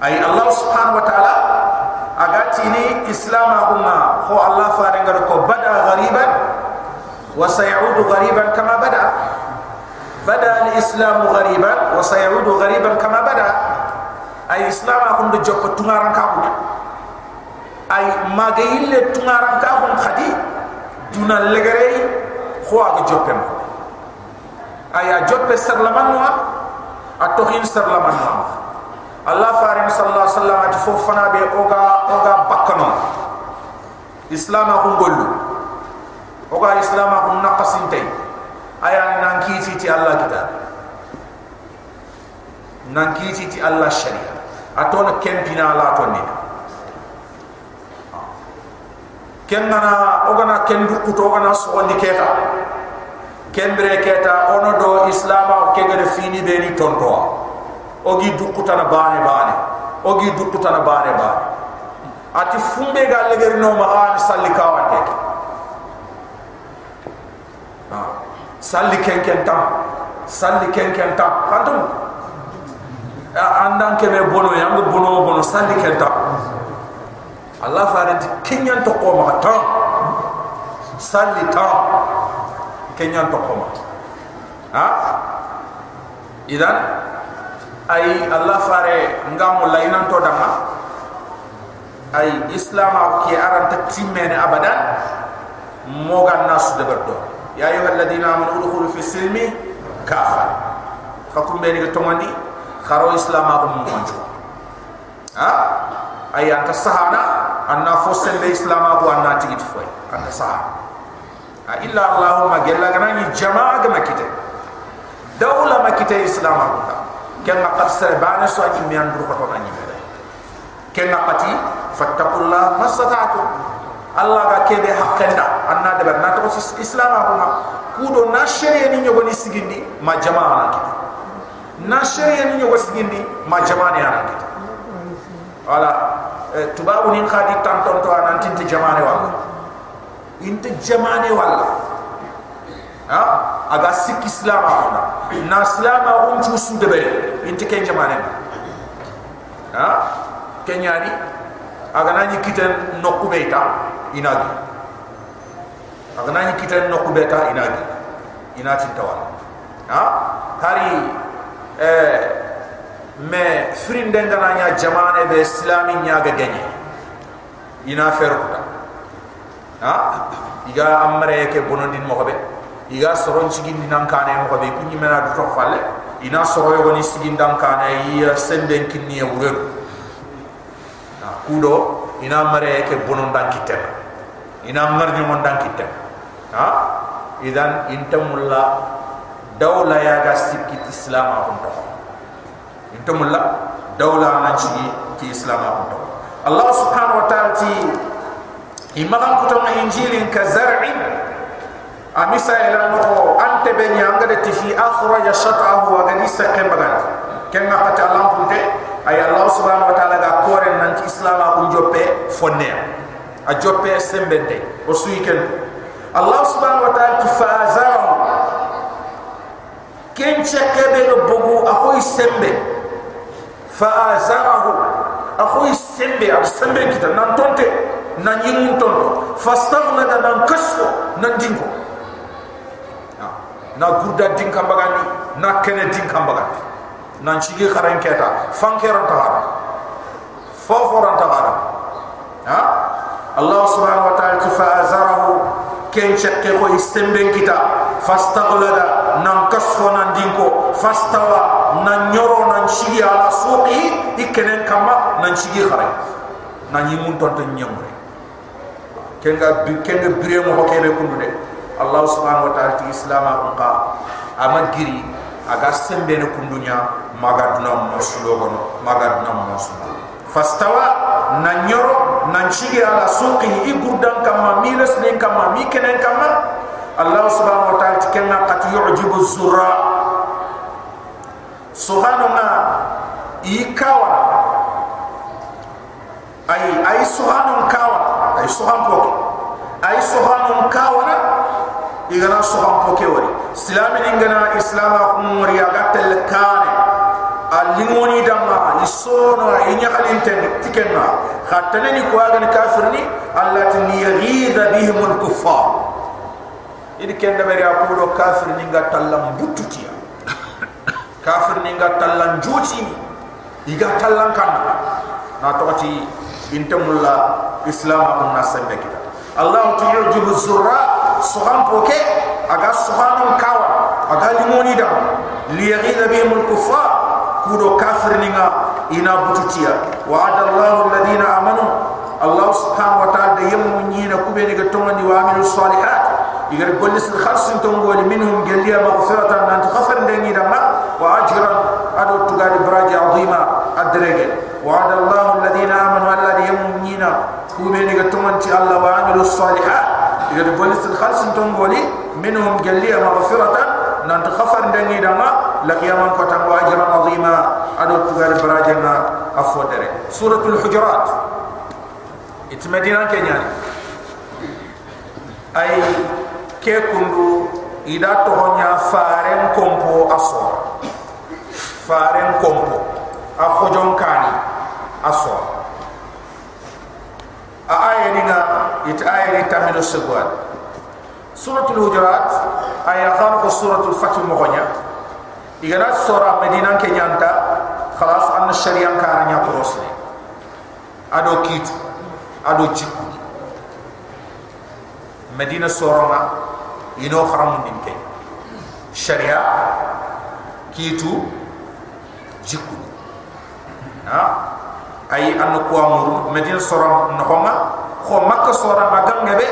ay allah subhanahu wa ta'ala agati ni islam umma kho allah faare ngar ko bada ghariban wa sayaudu ghariban kama bada. Bada al islam ghariban wa sayaudu ghariban kama bada. Ay islam akum do jokko tungaran ka ko ay magayille tungaran ka ko khadi duna legere kho aga joppem ko ay a joppe sarlaman wa atohin sarlaman wa Allah farin sallallahu alaihi wasallam ati fo fana be oga oga bakano. Islam ko gollu oga islam ko naqasinte aya nan kiti ti Allah kitab nan kiti ti Allah sharia atona kempina la to ni kengana ogana kendu kuto ogana so ndi keta. Ono do islam ko kegere fini be ni tonto ogi dukutana bane bane ogi dukutana bane bane ati fumbe ga leger no ma an salli kawante ha. Salli ken ken tam salli ken ken tam kantum andan ke bono yang bono bono salli ken allah faranti kenyan to ko ma tam salli tam kenyan to ko ma. Ha? Idan ay allah fare ngam la inan to dama. Ay islam ki aranta timmene abadan moga nas de berdo. Ya ayuha alladhina amanu udkhulu fi silmi kafa. Fakum be ni to mandi kharo islam mo manjo ha? Ay anta sahana anna fosen be islam ko anna tigit foy anta sahana illa allahumma gella ganani jamaa ga makite dawla makite islam ko ken na qad sare bana so ani mi andur ko ani mere ken na qati fattaqullah masata'tu allah ga kebe hakkenda anna de na to islam ko ma kudo na shari'a ni nyogo ni sigindi ma jamaa na kita. Na shari'a ni nyogo sigindi ma jamaa ni ana kita. Wala tubabu ni khadi tanton to anan tinti jamaa wala inte jamaa wala ha? Aga sik islam akona na islam akon chu su de bere inte ken jamane ha? Kenyani aga nani kiten nokku beta inagi aga nani kiten nokku beta inagi inati tawal ha? Hari eh me frin dengana nya jamane be islami nya genye ina ferkuta ha? Iga amre ke bonondin mo be iga soron sigin nan kane mo be kunni mena du falle ina soro yo ni sigin dan kane yi senden kinni e wure na kudo ina mare ke bonon dan kitten. Ina marni mon dan kitten. Ha? Idan intamulla dawla ya ga sikki islam a hunto intamulla dawla na ci ki islam a hunto allah subhanahu wa ta'ala ti imagan kutonga injilin ka zar'in amisa ila no ante be nyanga de tifi akhraja shat'ahu wa gani sakem bagat ken ma pata lam punte ay allah subhanahu wa ta'ala ga kore nan ci islam ko joppe fonne a joppe sembente o suiken allah subhanahu wa ta'ala ti fazara ken chekebe no bogu akoy sembe fazarahu akoy sembe ab sembe kita nan tonte nan yimun tonto fastaghna nan kasko nan dinko na gurda din kambagani na kene din kambagani. Nan chigi kharen keta fankero tahara foforan tahara ha? Allah subhanahu wa ta'ala fa azarahu ken chekke ko istemben kita. Fastaghlada nan kasfo nan dinko. Fastawa nan nyoro nan chigi ala suqi ikenen kama nan chigi kharen nan yimun tonto nyamre kenga kenga bire mo hokebe kundude Allah subhanahu wa ta'ala ti islam ka amagiri aga sembe ne kundunya maga duna mosulo gono maga duna mosulo fastawa na nyoro na chige ala suqi igurdan kama miles ne kama mi kenen kama Allah subhanahu wa ta'ala ti kenna qad yu'jibu zurra subhanallah ikawa. Ay ay subhanun kawa. Ay subhan poke ay subhanun kawana? Igana soham poke wari islami ingana islama umri aga tel kane. Alimoni dama isono inya halin ten tikenna. Khatana ni ko ni allati yaghidha bihim al kuffar. Idi kenda bari apudo kafir ni ga tallam bututia kafir ni ga tallan juti iga tallan kan na toti intamulla islam akun nasambe kita الله تعجب الزراء سخان بوكي أغا سخان كاوا أغا لموني دا ليغيذ بهم الكفار كودو كافر لنا إنا بوتوتيا وعد الله الذين آمنوا الله سبحانه وتعالى يمو نينا كوبي نيغا تماني وعملوا الصالحات يقول بوليس الخاص تنقوا منهم قال لي مغفرة أن تخفر لني دماء وعجرا أدو تقالي براجي عظيمة الدرجة وعد الله الذين آمنوا الذين يمو ga tomanti allah wa amilu salihat igar golis kharsin tongoli minhum galiya maghfiratan nan khafar ndeni dama laqiyaman kotam wa ajran azima ado tugadi braji na afodere suratul hujurat itmedina kenyani ay ke kundu ida tohonya faren kompo aso faren kompo a khojon kani aso a aya dinga it aya ni tamino segwal suratul hujurat aya khan ko suratul fath mohonya igana sura medina ke nyanta khalas an sharia karanya prosne ado kitu ado jiku medina soroma ino haram din ke. Sharia kitu jiku ha ay an ko amuru medina soram no homa ko makka sora magam ngebe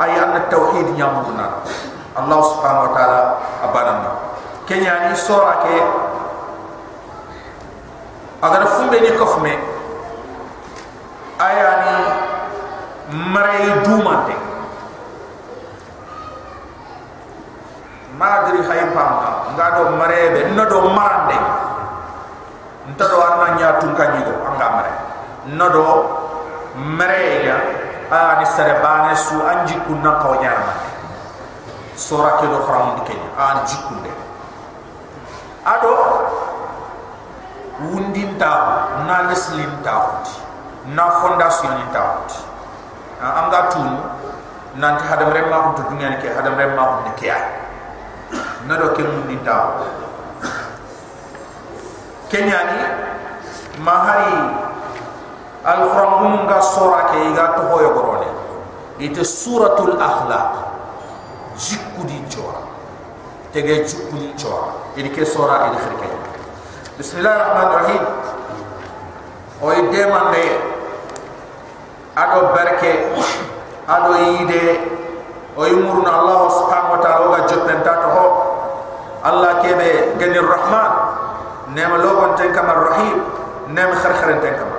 ay an tauhid nyamuna. Allah subhanahu wa taala abanana kenya ni sora ke agar fumbe ni kofme ayani maray dumante madri hay pamba ngado marebe nodo marande ntado anna nya tunka nyigo anga mare nodo mareya ani sare bane su anji kunna ko nyarma sora ke do khram dikenya an jikunde ado wundin ta na leslin ta na fondation ta anga tunu nanti hadam remma ko dunya ke hadam remma ko ne ke ay na do ken mun dinta kenya ni mahari al qur'an mun ga sura ke ga to hoyo gorone ite suratul akhlaq. Jikku di chora tege jikku di chora ini ke sura ini khirke bismillahir rahmanir rahim o ide mande. Ado barke ado ide. O yumuruna allah subhanahu wa ta'ala ga jottenta to ho allah kebe gani rahman nema logon ten kama rahim nema kharkharen ten kama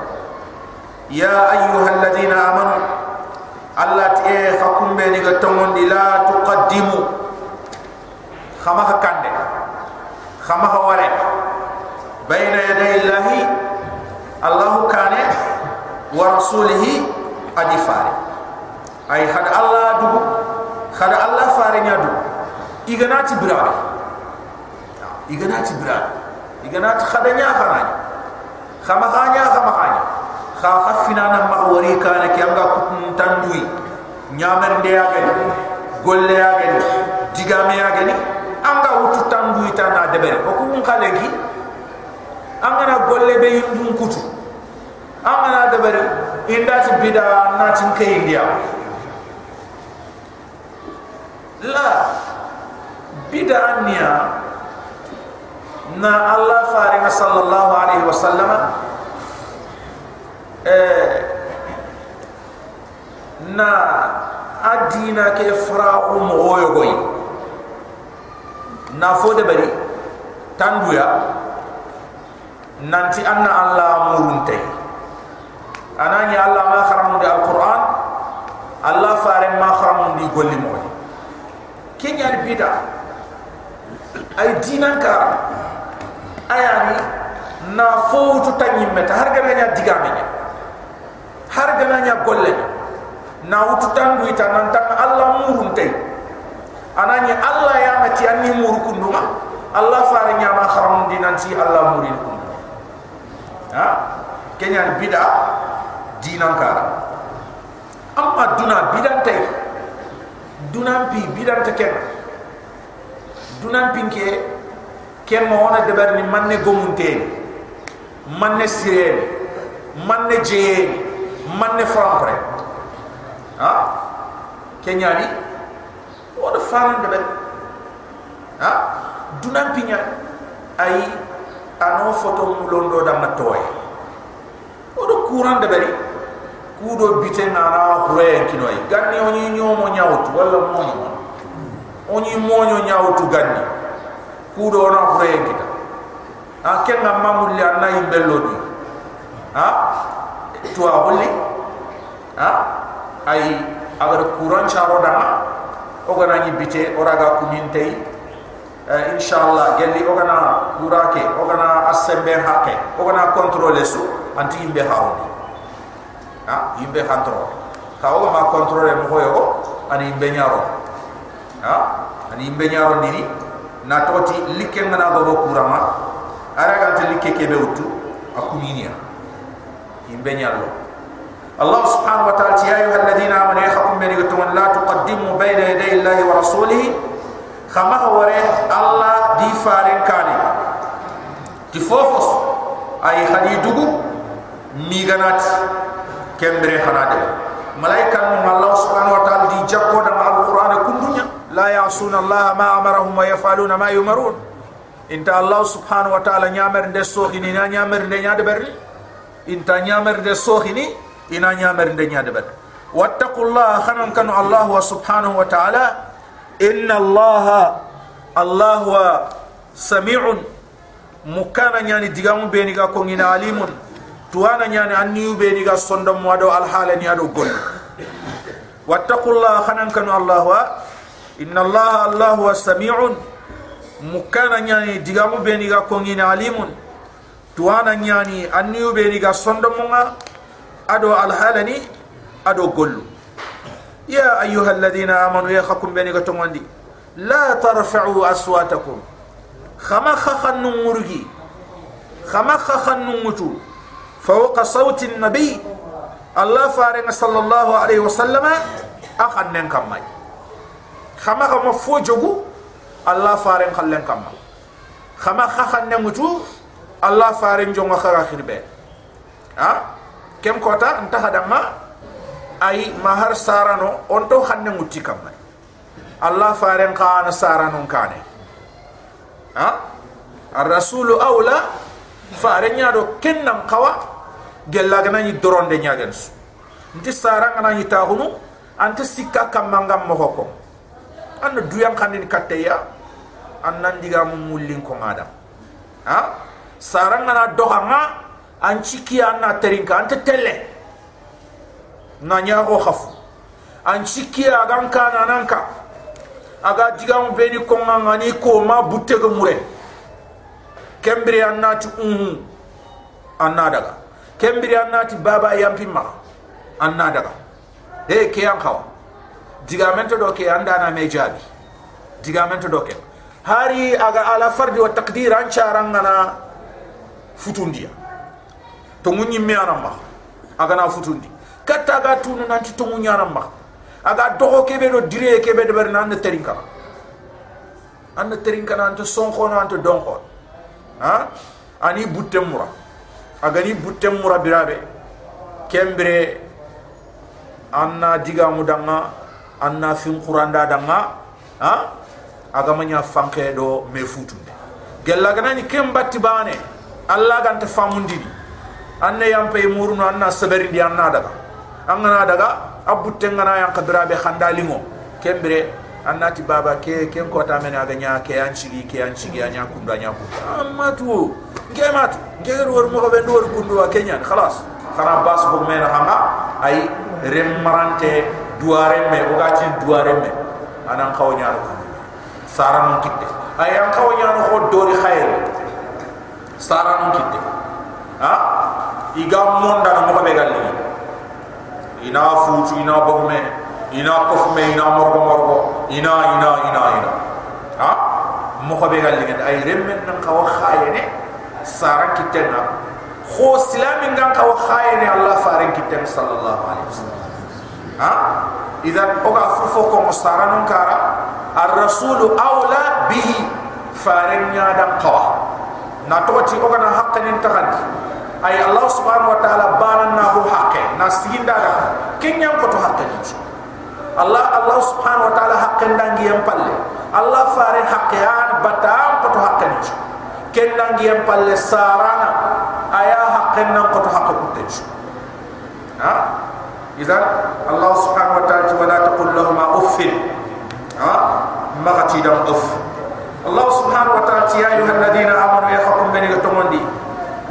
ya ayyuha alladhina amanu allah tie fakum be ni ga tongondi la tuqaddimu. Khama kande khama ware. Bayna yaday allahi allah kane wa rasulihi adifari ay had allah dugu khada allah iganat khadanya kharanya khamakanya khamakanya kha khafina na mawari kana ki anga kutun tandui nyamar de ya gani golle ya gani digame ya gani anga wutu tandui ta na debere ko kun khale ki anga na golle be yindun kutu anga na debere inda ti bida na tin ke india la bida ania na Allah farina sallallahu alaihi wasallam eh na adina ke fra'u moyo goy na fode bari tanduya. Nanti anna Allah murunte. Anani Allah ma kharamu di alquran Allah farin ma kharamu di golli moy kenya bida. Ay dinan ka ayani na fowtu tanyi meta. Har gana nya digame nya. Har gana nya golle na wutu tangu ita nan tan Allah murun tay anani Allah ya mati anni muru kunduma Allah fare nya ma kharam dinan si Allah murin kunduma ha? Kenya bida dinan kara. Amma duna bidan tay dunan pi bidan ta ken dunan pinke ken mo wona debar ni manne gomunte manne sire manne je manne frampre ha? Kenya ni wona faran debar ha? Dunan pinya ay ano foto mulondo da matoy odo courant de bari kudo biten na na hure kinoy ganni oni nyomo nyawtu wala monyo oni monyo nyawtu ganni kudo na hure kita. A kenga mamulli anna imbello di ha? To holli ha? Ay agar courant charo da o gana ni bite oraga kumintei uh, inshallah gelli ogana kurake ogana asembe hake ogana contrôler su anti imbe harundi ha? Imbe hantro ka o ma contrôler mo hoyo ani imbe nyaro ha? Ani imbe nyaro dini na toti likke ngana gogo kurama ara ganta likke kebe wuttu akuminiya imbe nyallo الله سبحانه وتعالى يا ايها الذين امنوا يحكم بيني وتمن لا تقدموا بين يدي الله ورسوله خما هو الله دي فارين كاني دي فوفوس اي خدي دوغو ميغانات كمبري خنادل ملائكه من الله سبحانه وتعالى دي جاكو دم القران كن kundunya la ya'suna Allah ma amarahum wa yafaluna ma yumarun inta Allah subhanahu wa ta'ala nyamer de sohini na nyamer de nyade berri inta nyamer de sohini ina nyamer de nyade berri wattaqullaha khanan kanu Allah subhanahu wa ta'ala inna allaha allah wa sami'un mukana nyani digamu beni ga ko ngina alimun tuwana nyani anniyu beni ga sondom wado alhala ni ado gol wattaqullaha khanan kanu allah wa inna allaha allah wa sami'un mukana nyani digamu beni ga ko ngina alimun tuwana nyani anniyu beni ga sondom nga ado alhala ni ado gollu يا أيها الذين آمنوا يخكم بيني قتماندي لا ترفعوا أصواتكم خما خخن نمرجي خما خخن نمتو فوق صوت النبي الله فارغ صلى الله عليه وسلم أخن ننكم khama khama fo jogu allah faren khallen kama khama khakhan ne mutu allah faren jo nga khara khirbe. Ha? Kem kota nta hadama ay mahar sarano onto khanne muti kama allah faren khana sarano kane ha? Ar rasul awla farenya do kennam qawa gella gana ni doronde nyagens nti sarana ni tahunu anta sikka kamanga mohokom anna duyam khanin katteya annan diga mu mullin ko ngada. Ha? Saranga na dohanga an chiki anna terinka anta telle. Na nyago khafu. An chiki aga kana nanka aga digam beni ko ngani ko ma butte go mure kembri annati um annadaga kembri annati baba yampi ma annadaga e ke an khawa digamento do ke andana me jabi digamento do ke hari aga ala fardi wa taqdir an charangana futundia. To munyi me anama aga na futundi. Katta ga nanti tongu nyana ma aga dogo kebe do dire kebe de ber nan terinka an terinka nan to son khono an to don khon ha? Ani butte mura. Aga ni butte mura birabe. Kembre anna diga mudanga anna fin quranda danga ha? Agamanya fanke do me futunde. Gella ganani kembatti bane alla ganta famundini. Anne yampe murno anna sabarindi anna daga. Angana daga abutte ngana yan qadra be khandalingo kembre annati baba ke ken ko ta mena ganya ke an chigi ke an chigi anya kunda anya ku amatu gemat geru wor mo be ndor kundu wa kenyan khalas. Khara bas bu mena hanga ay remmarante duare me o gati duare me anan kaw nyaaru ko sara mun kitte ay an kaw nyaaru ko dori khair. Sara mun kitte ha? Iga monda no mo be galli ina fuutu ina bo ina kof ina morgo morgo ina ina ina ina. Ha? Mo ko be galli ngi kan. ay remme nan kaw khayene sara kitte na خو سلام إن كان خاين Allah فارن كتاب sallallahu alaihi wasallam ha? Idan oga fufo ko mustaranun kara ar rasul awla bihi farin nya dan qawa na to ti oga na haqqin tahaddi ay Allah subhanahu wa ta'ala banan na hu haqqe na sinda kenya ko to haqqin Allah Allah subhanahu wa ta'ala haqqin dangi yam palle. Allah farin haqqan batam ko to haqqin ken dangi yam palle sarana aya haqqen nan ko to kutte ha idan allah subhanahu wa ta'ala wala taqul lahum uff ha? Magati dam uff. Allah subhanahu wa ta'ala ya ayuha alladhina amanu ya hakum bani gatomondi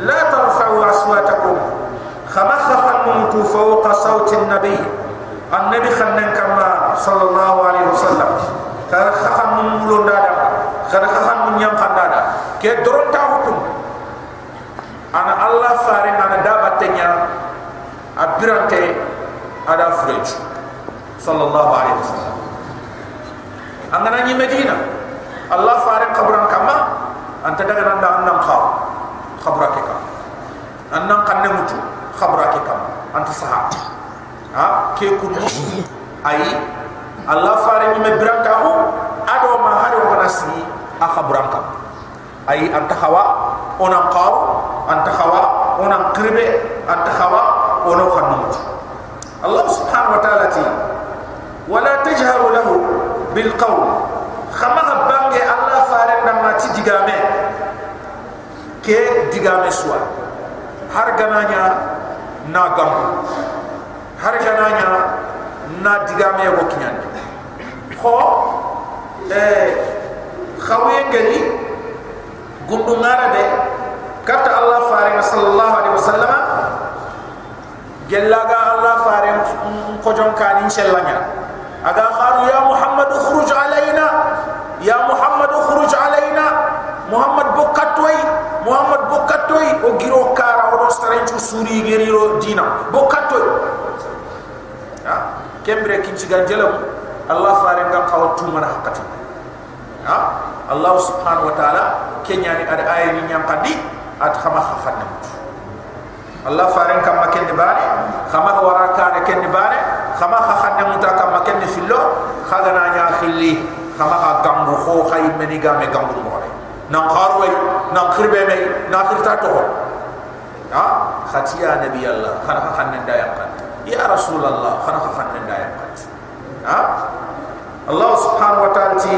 la tarfa'u aswatakum. Khamakha mutu fawqa sawti an-nabi. An-nabi khannan kama sallallahu alaihi wasallam. Kar khakhan mulu ndada kar khakhan mun nyam khandada ke doronta hukum? Ana allah ada frej sallallahu alaihi wasallam. Angana ni medina. Allah fare qabran kama anta daga nanda annam khaw khabra ke kam annam kanne mutu khabra ke kam anta sahab ha? Ke kunu ai allah fare ni mebranta hu ado ma hado wanasi a khabran kam ai anta khawa onan qaw anta khawa onan qirbe anta khawa ono khannut allah subhanahu wa ta'ala ti wala tajharu lahu bil qawl. Khama bange allah fare ndam na ti digame. Ke digame suwa har gananya na gam har gananya na digame ko kinyan kho eh khawe ngani gundu ngara de kata Allah faring sallallahu alaihi wasallam gelaga Allah faring ko jon kan inshallah aga kharu ya muhammad khuruj alaina ya muhammad khuruj alaina muhammad bokatoy muhammad bokatoy o giro kara o do sarenchu suri geriro dina. Bokatoy ha kembre kinci ganjelam. Allah faring ga qawtu mana hakati ha Allah subhanahu wa ta'ala kenya ni ada ayat ni yang kadi at khama khafadna Allah faran kam maken de bare khama waraka ne ken de bare khama khafadna muta kam maken de fillo khaga na nya khilli khama ka gambu kho khay meni ga me gambu mo re na qarway na khirbe me na khirta to ha khatiya nabi Allah khana khanna da ya qat ya rasul Allah khana khanna da ya qat ha Allah subhanahu wa ta'ala ti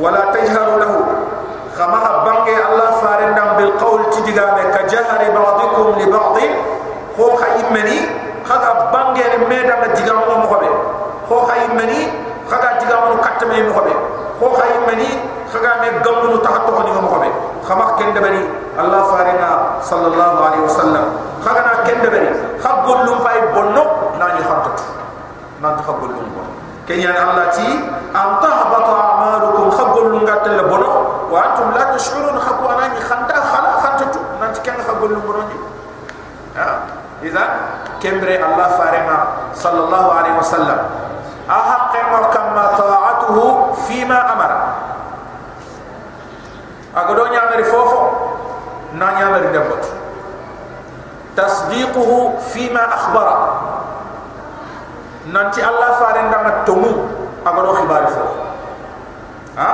wala tajharu lahu بعضكم لبعض خوخا يمني خدا بانغير ميدا ما ديغام مو مخبي خوخا يمني خدا ديغام نو كاتم مي مخبي خوخا يمني خدا مي غام نو تحتو خني مو مخبي خما كين دبري الله فارنا صلى الله عليه وسلم خغنا كين دبري خغول لوم فاي بونو ناني خاطت نانت خغول لوم بون كين يان الله تي ام تهبط اعمالكم خغول لوم غاتل بونو وانتم لا تشعرون خكو اناني خنتا خلا خنتو نانت كان خغول مروني إذا كمبري الله فارما صلى الله عليه وسلم. احق كما طاعته فيما أمر. اغدو نيامري فوفو. نا نيامري دبت تصديقه فيما أخبر. نانتي الله فارندا ما تومو اغدو خبار فوفو. ها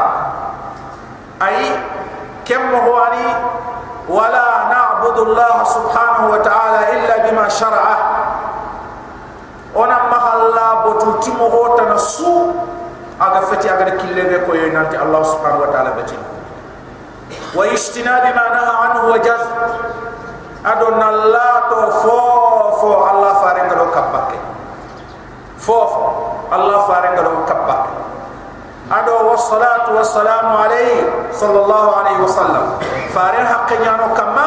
أي كم مغواني ولا نعبد الله سبحانه وتعالى إلا بما شرعه ona mahalla botuti mo hota na su aga fati aga de kille be ko yonanti allah subhanahu wa ta'ala beti wa ishtinabi ma naha anhu wa jaz adon allah to fo fo allah farenga do kabbake fo allah farenga do kabbake أدو والصلاة والسلام عليه صلى الله عليه وسلم. فارن حق جانو كما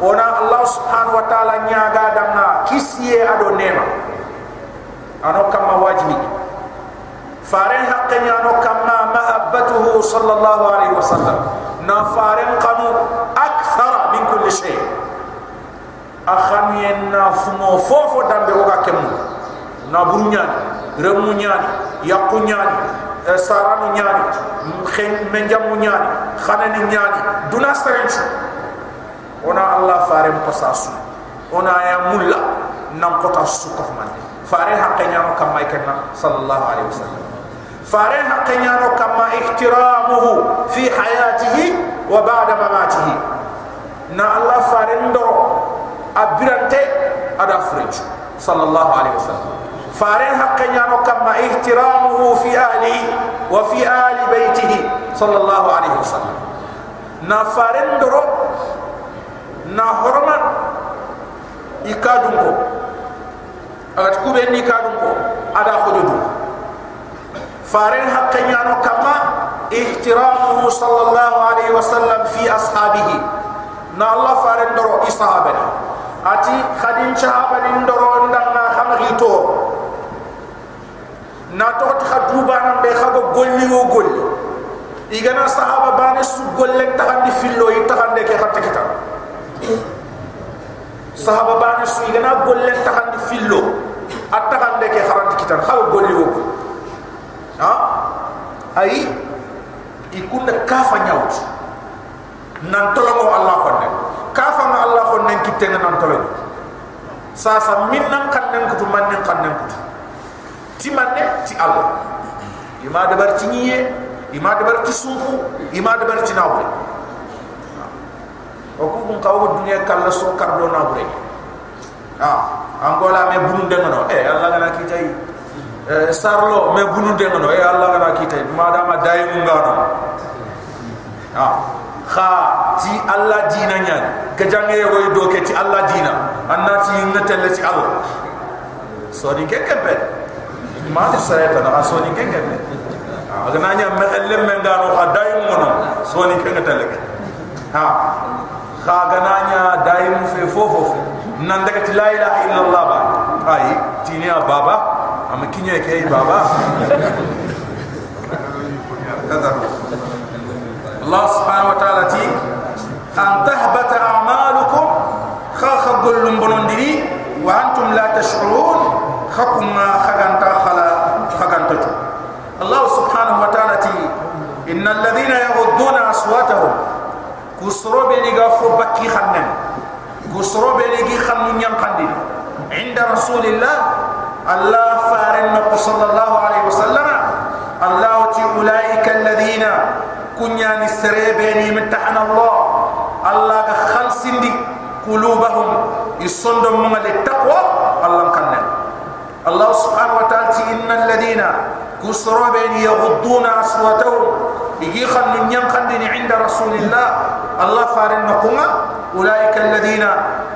ونا الله سبحانه وتعالى نياغا دنا كيسية أدو نيما. أنو كما واجبي. فارن حق جانو كما محبته صلى الله عليه وسلم. نا فارن قنو أكثر من كل شيء. اخاني ان فمو فوفو دامبي اوكا كمو. Na burunyani remu nyani yakku nyani saranu nyani khen menjamu nyani khanani nyani duna serenchu ona allah fare pasasu ona ya mulla nan kota su ko man fare haqqenya no kam kenna sallallahu alaihi wasallam. Fare haqqenya no kam ma ihtiramuhu fi hayatihi wa ba'da mamatihi. Na allah fare ndoro abirante ada french sallallahu alaihi wasallam fare haqqenya no kam ma ihtiramuhu fi ahlihi wa fi ali baytihi sallallahu alaihi wasallam na fare ndoro na horma ikadun ko agat kube ni kadun ko ada khududu faren haqqanya no kama ihtiramuhu sallallahu alaihi wasallam fi ashabihi na allah faren doro isahabani ati khadin sahabani ndoro ndanga khamri to na to khadu banam be khago golli wo golli. Igana sahaba bane su golle tahandi fillo yi tahande ke khatte kitab sahaba bani su igana golle taxandi fillo a taxande ke xaranti kitan xawa golli wo ha? Ay ikunda kafa nyawt nan tolomo allah xonne kafa ma allah xonne kitte nan tolomo sasa min nan kannen kutu man nan kannen kutu ti manne ti allah. Ima dabar ci niye ima dabar ci sunku ima dabar ci nawre o ku kun kawo dunya kala so kardo na bure ha. Angola me bunu de ngono. E alla gana ki tay e sarlo me bunu de ngono. E alla gana ki tay madama day mu ngano ha. Kha ti alla dina nyan. Ke jange yo do ke ti alla dina anna ti ngatel ci alla so ni ke kempe ma ti sayata na so ni ke kempe aga nanya me ellem me ngano kha day mu ngono so ni ke ngatel ke ha khagananya daim fe fofo nan daga ti la ilaha illallah ba. Ay tini baba. Am kinye ke baba? Allah subhanahu wa ta'ala ti an tahbata a'malukum kha khagul bonondiri wa antum la tash'urun khakum khaganta khala khaganta tu Allah subhanahu wa ta'ala ti innal ladhina yaghudduna aswatahum kusro be ni ga fo bakki xamnen kusro be ni gi xamnu ñam xandi inda rasulillah allah faran na sallallahu alaihi wasallam allah ti ulaika alladhina kunya ni serebe ni mtahana allah allah ga khalsindi qulubahum isondo mo كسروبي يغضون أصواتهم. يجي خلن ينقندني عند رسول الله. الله فارن نقوم. أولئك الذين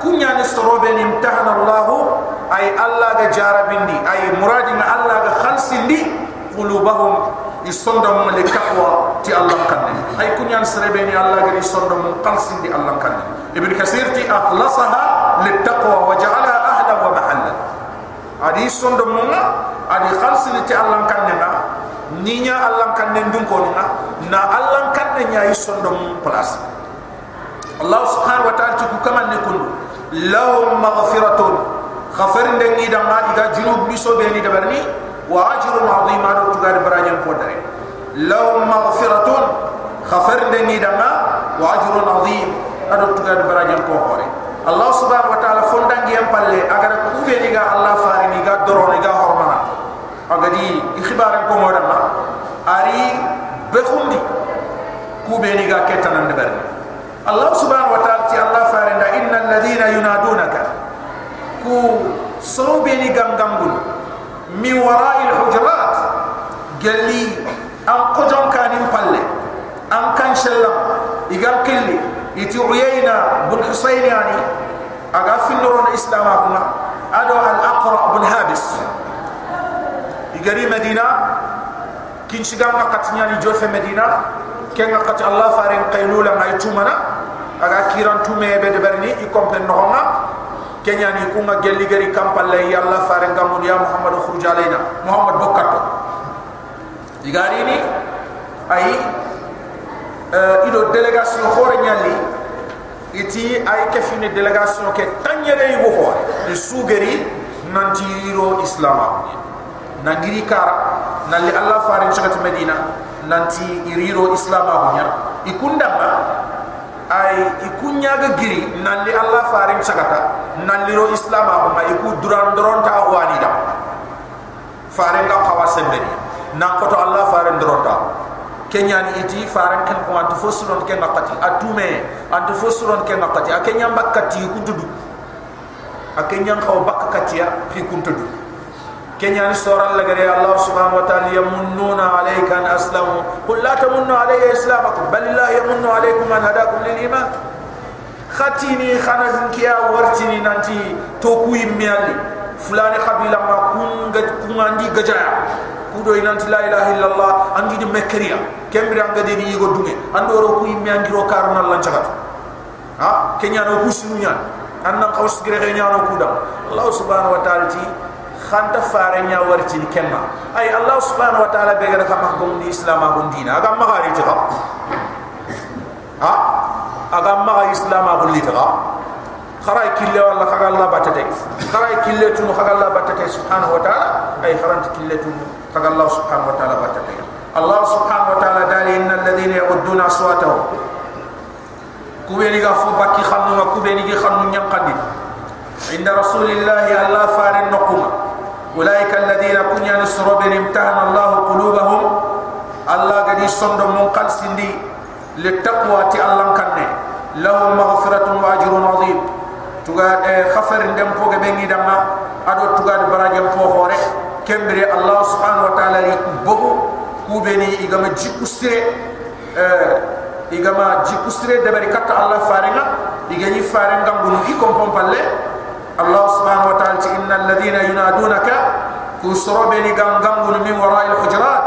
كن ينسروبي امتحن الله. أي الله جار بني أي مراد الله خلص لي قلوبهم. يصندم للتقوى تي الله كن أي كن ينسربيني الله جري يصندم قلص لي الله كن ابن كثير تي أخلصها للتقوى وجعلها أهلا ومحلا. هذه صندم الله adi khalsini ti allah kanne na ni nya kanne ndun ko na na allah kanne nya yi place allah subhanahu wa ta'ala ti ku kama ne kun lahum maghfiratun. Khafir ni da ma ida junub bi so be ni da berni wa ajrun adhima do tu gar baraje ko dare lahum maghfiratun. Khafir ni da ma wa ajrun adhim ado tu gar baraje ko hore allah subhanahu wa ta'ala fondangi am palle agar ku be ni ga allah faari ni ga doro ni ga ni ikhbar ko mo dama lah. ari be khundi ku be ni ga ketan ande ber allah subhanahu wa ta'ala ti allah farinda inna alladhina yunadunaka. Ku so be ni gam mi wara'i alhujurat galli am ko jom palle. Am kan shalla igam kelli. Iti uyayna bun husayniani aga finnoro islam akuma ado al aqra bun habis gari medina kinci gamma katnya ni jofe medina ken ngakati allah faren qailula ngai tumana aga kiran tumé be de berni i comprendre nonga kenya ni kuma gelli gari kampalle ya allah faren gamu ya muhammad khuruj alaina. Muhammad bokato digari eh, ni ai euh ido delegation xore nyalli iti ay kefine delegation ke tanyere yugo ho sugeri nanti iro islama nangiri kara nalli allah fare chagati medina nanti iriro islama hunya ikunda ba ay ikunya ga giri nalli allah farin chagata nalli ro islam ko ma iku duran doron ta wani da. Farin ga kawasembe na ko to allah farin doron ta. Kenya ni iti faran kan ko antu fosuron ken ngakati atume antu fosuron ken ngakati akenya mbakati kuntudu akenya khaw bakkati ya fi kuntudu kenya ni soral lagare allah subhanahu wa ta'ala yamunnuna alayka an aslamu qul la tamunnu alayya islamakum bal allah yamunnu alaykum an hadakum lil iman khatini khana dinkiya wartini nanti to ku yimmiali fulani khabila ma kunga kungandi gajaya kudo inanti la ilaha illallah andi de mekriya kembri anga de ni go dunge andoro ku yimmiandi ro karna lan chagat ha kenya no kusunya annan qaws gire nya no خانت فارنيا ورتين كما اي الله سبحانه وتعالى بغير كما قوم دي اسلام ابن دين اغا ما غاري تغا ها اغا ما غاري اسلام ابن لي تغا خراي كيل والله خغا الله باتاتك خراي كيل تون خغا الله باتاتك سبحانه وتعالى اي خرانت كيل تون خغا الله سبحانه وتعالى باتاتك الله سبحانه وتعالى قال ان الذين يعدون اصواتهم كوبيني غفو باكي خانو كوبيني غي خانو نيام قدي عند رسول الله الله فارن نقوم أولئك الذين كن ينصر بن امتحن الله قلوبهم. الله قد يصند من قل سندي للتقوى الله كنه. لهم مغفرة وأجر عظيم. تقال خفر دم فوق بني دم. أدو تقال براجم فوق هوري كمبري الله سبحانه وتعالى يكبه. كوبني إغام جيكو إغام جيكو سري دبري كتا الله فارنا إغاني فارنا بنو إكم الله سبحانه وتعالى إن الذين ينادونك كسر بني غنغن من وراء الحجرات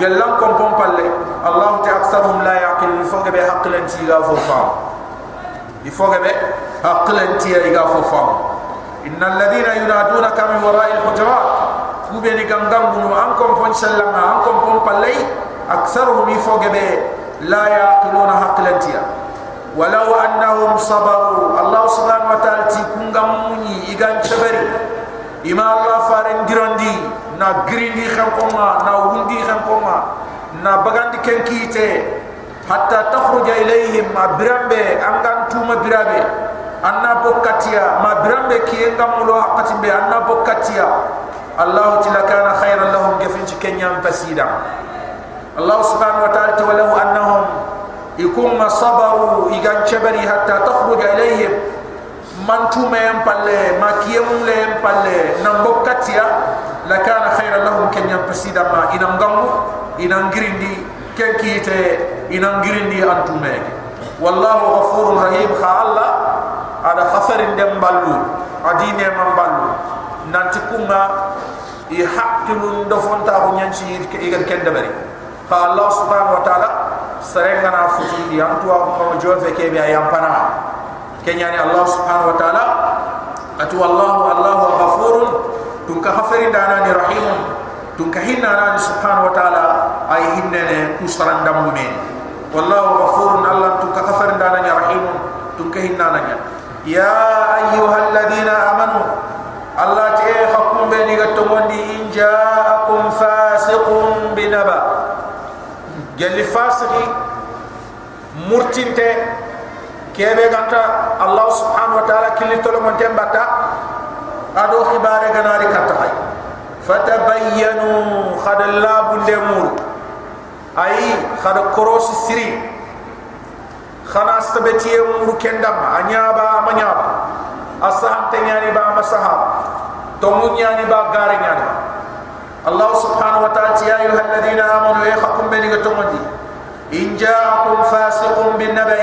قال لكم بوم الله تأكثرهم لا يعقل يفوق به حق لنتي إيقا فوفام يفوق به حق لنتي إيقا فوفام إن الذين ينادونك من وراء الحجرات كوبيني غنغن من أنكم بوم سلما أنكم بوم بالي أكثرهم يفوق به لا يعقلون حق لنتي إيقا ولو أنهم صبروا الله سبحانه وتعالى تكون غموني إيغان تبري إما الله فارن جراندي نا جريني خمقوما نا وندي خمقوما نا بغاندي كنكيتي حتى تخرج إليهم ما برامبي أنغان توما برامبي أنا بوكاتيا ما برامبي كي إنغام ملو حقاتي بي أنا بوكاتيا الله تلا كان خيرا لهم جفنش كنيا بسيدا الله سبحانه وتعالى ولو أنهم يكون ما صبروا إيجان شبري حتى تخرج إليهم من توما ينبالي ما كيم ينبالي نمبكتيا لكان خيرا لهم كن ينبسيدا ما إنام غمو إنام غريندي كن كيتي إنام غريندي أنتوما والله غفور رحيم خا الله هذا خفر دم بالو أدين من بالو نانتكوما يحقلون دفون تاغو نيانشي إيجان كن دبري خا الله سبحانه وتعالى serenga na futi di antu ko jofe ke be ayam pana kenya ni allah subhanahu wa taala atu wallahu allahu ghafurun tun ka khafari dana ni rahim tun ka hinna na subhanahu wa taala ay hinne ne kusran dam men wallahu ghafurun allah tun ka khafari dana ni rahim tun ka hinna na ya ayyuhalladhina amanu allah te khakum be ni gatto mondi in ja'akum fasiqun binaba gelli fasiki murtinte kebe ganta allah subhanahu wa ta'ala killi tolo mon tembata ado khibare ganari katta hay fatabayyanu khad labu lemur ay khad koros siri khana sabeti mur kendam anyaba manyaba asaham tenyani ba masahab tomunyani ba gare nyani الله سبحانه وتعالى يا أيها الذين آمنوا يخكم بني تمدي إن جاءكم فاسق بالنبأ.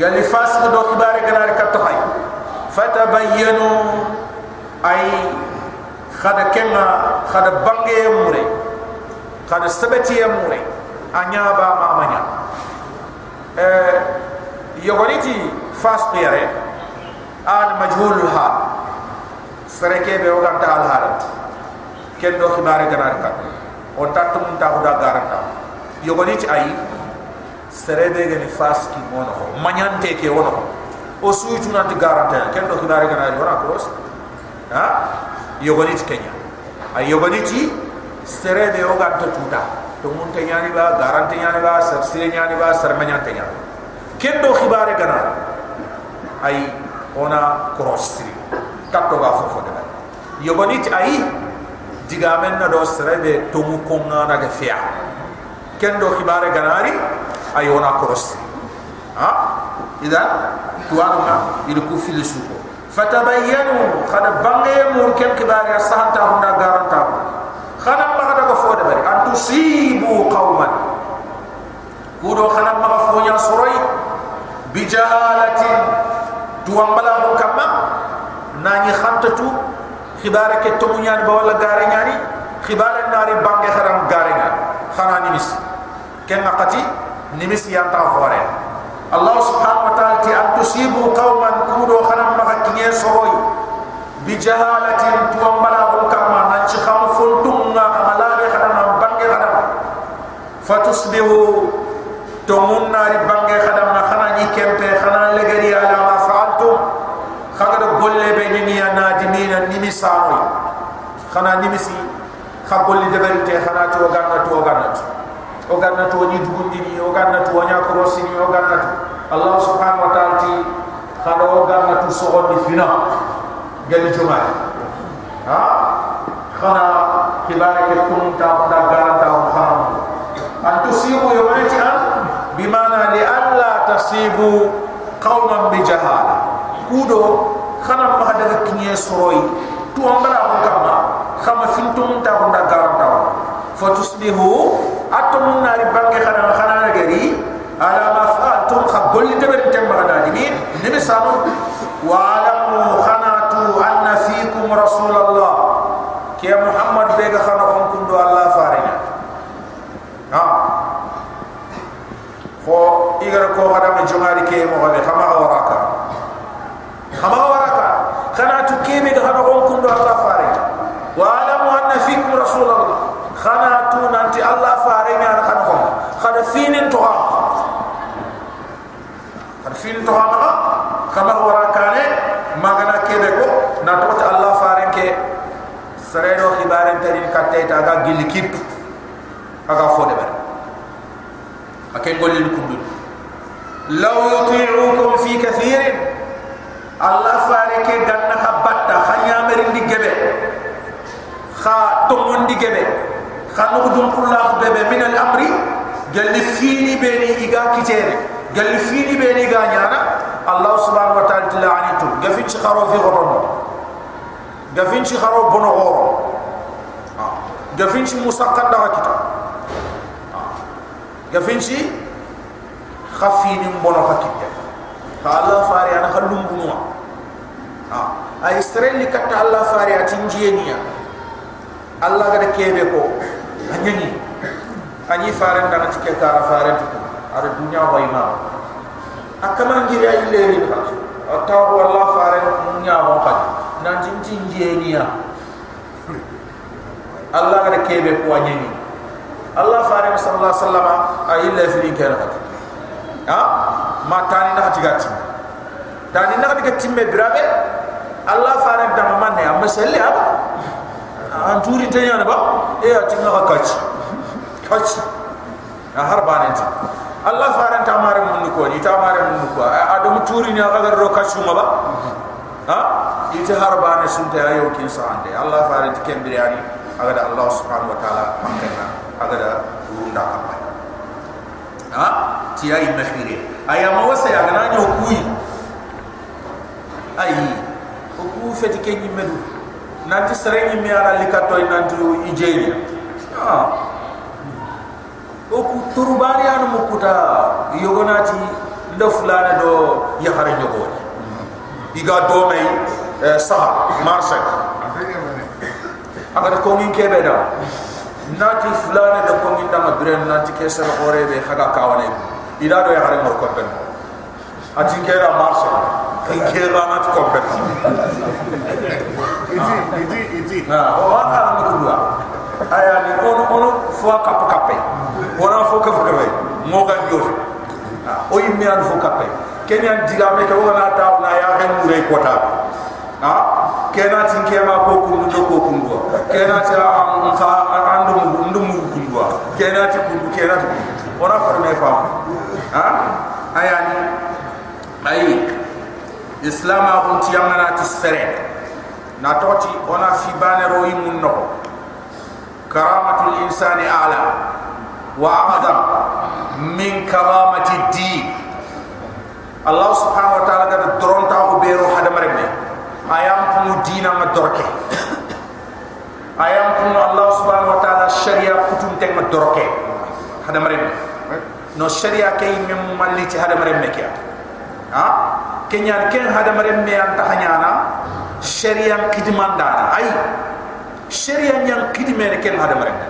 قال فاسق دو كبار كنار كتخي فتبينوا. أي خد كما خد بانجي يموري. خد سبتي يموري. أنيا با ما منيا. أه يغنيتي فاسق يري آن مجهول الحال. سركي بيوغان تعال حالت. Ken do khibare ganar kat o tatum ta huda garanta yogoni ti ay serebe gani fas ki mono ko manyante ke wono ko o suitu nanti garanta ken do khibare ganar wona cross ha yogoni ti kenya ay yogoni ti serebe o gatta tuta to mun te nyani ba garante nyani ba ser sire nyani ba ser manyante nyani kendo khibare gana ay ona cross crossri katto ga fofo de yogoni ti ay diga men na do serebe to mu ko ngana ga fiya kendo khibare ganari ay ona crossri ha? Idan tuwanu ma il ku fil suko. Fatabayyanu khada bangaye mu ken khibare sahanta hunda garanta khana ma kada ko fo de bari. An tusibu qauman. Kudo khana ma fo nya soroi. Bijahalatin tuwam bala ko kamma nani khantatu khibare ke to nyani ba wala gare nyani khibare nari bange kharam gare nyani khana nimis. Ken ngakati nimis yang ta fore Allah subhanahu wa ta'ala ti an tusibu qauman kudo khanam maka kinye soroi bi jahalatin tuam bala hum kama nan ci kham fultum nga amalare khadam bange khadam fatusbihu tumun nari bange khadam na khana ni kempe khana legari ala ma fa'altum khagada golle be ni ya nadimina nimi saroi khana nimisi khagolli debarite khana to ganna to ganna to ganna to ni dugundi ni o ganna to nya krosi ni o ganna to allah subhanahu wa ta'ala ti khado o ganna to so on fina gali juma ha? Khana kibare ke kun ta da garanta o khana an tusibu yawati an bimana li alla tasibu qauman bi jahala kudo khana ma daga kinye soroi. Tu ambara ko kama khama fintum ta ko da garanta fatusbihu atum nari bangi khana khana gari. Ala ma fa'altum khabul tabar tamma nadimin nabi sallu wa alamu khanatu anna fikum rasulullah ke muhammad bega khana on kundu allah farina ha fo igar ko khada me jomari ke mo gabe khama waraka khama waraka khanatu ke me khana on kundu allah farina wa alamu anna fikum rasulullah. Khana tu nanti Allah fare nya na khana khon khana finin to ha khana finin to ha ma kama wara kane magana kebe ko na to Allah fare ke. Sarero khibare tari katte ta ga gil kip. Aga fo de ber. Aken golil kundu law yuti'ukum fi kathirin. Allah fare ke ganna khabatta khanya merindi gebe kha to mondi gebe خانو دون كل بيبي من الامر قال لي فيني بيني ايغا كيتيري قال لي فيني بيني ايغا نيانا الله سبحانه وتعالى لعنيتو غفين شي خارو في غدون غفين شي خارو بونو غورو غفين شي مسقط دا كيتا غفين شي خفين بونو كيتا الله a israeli katta allah fari a tinjiyeniya allah gada kebe ko a ñani a ñi faren danati ke kara farenti ko aɗa duniya wayma a kama ngiri a yilleerin xa a tawo allah faren ñamo xaƴ nanti n tinjiyeniya allah gada kebe ko a ñani allah faren sallallahu alaihi wasallam a yille firin kene xat ma tani naxa tiga timme tani naxa tiga timme birabe Allah faren da mamanne amma salli aba anturi tanya ba e ati nga kachi kachi na harbane ti allah faran ta mare mun ko ni ta mare mun ko adam turi ni aga ro kachu ma ba ha? Ite harbane sun ta ayo kin sa ande allah faran ti kembiri aga da allah subhanahu wa taala makana aga da runda ka ba ha? Ti ay mahire aya ma wasa ya gana nyo kuyi ko ku feti kenyi medu. Nanti serengi mi ara likato nanti ijeni ah oku turbani anu mukuta yogonati nda fulana do yahare nyogo. Iga do may eh, saha marse. Agar ko min kebe da. Nati fulana da ko min dama bren nanti kesar hore be khaga kawane. Ida do yahare mor konten. Ati kera marse kera nat konten Iti, iti, iti. na o aka mi kudwa aya ni ono ono fo kap kape? Ona fo kap kape? Mo ga nyof o yimmi an fo kape. Kenya diga me ko wala ta na ya hen mure kota ha? Kena tin kema ko kundu do ko kundu kena ta an ka andu ndu mu kundu kena ti kundu kena ti ona ko me fam ha? Ayani ay islama kun tiyamana tisfere na toti ona fi banero yimun no karamatul insani a'la. Wa a'zam. Min karamati din. Allah subhanahu wa ta'ala gada doron ta ko bero hada marebe ayam pumu dina ma dorke ayam pumu Allah subhanahu wa ta'ala sharia kutum tek ma dorke hada marebe no sharia kay mem maliti hada marebe kya ha? Kenya ken hada marebe an tahanyana sharia kidmanda ay sharia nyang kidmene ken hada marebe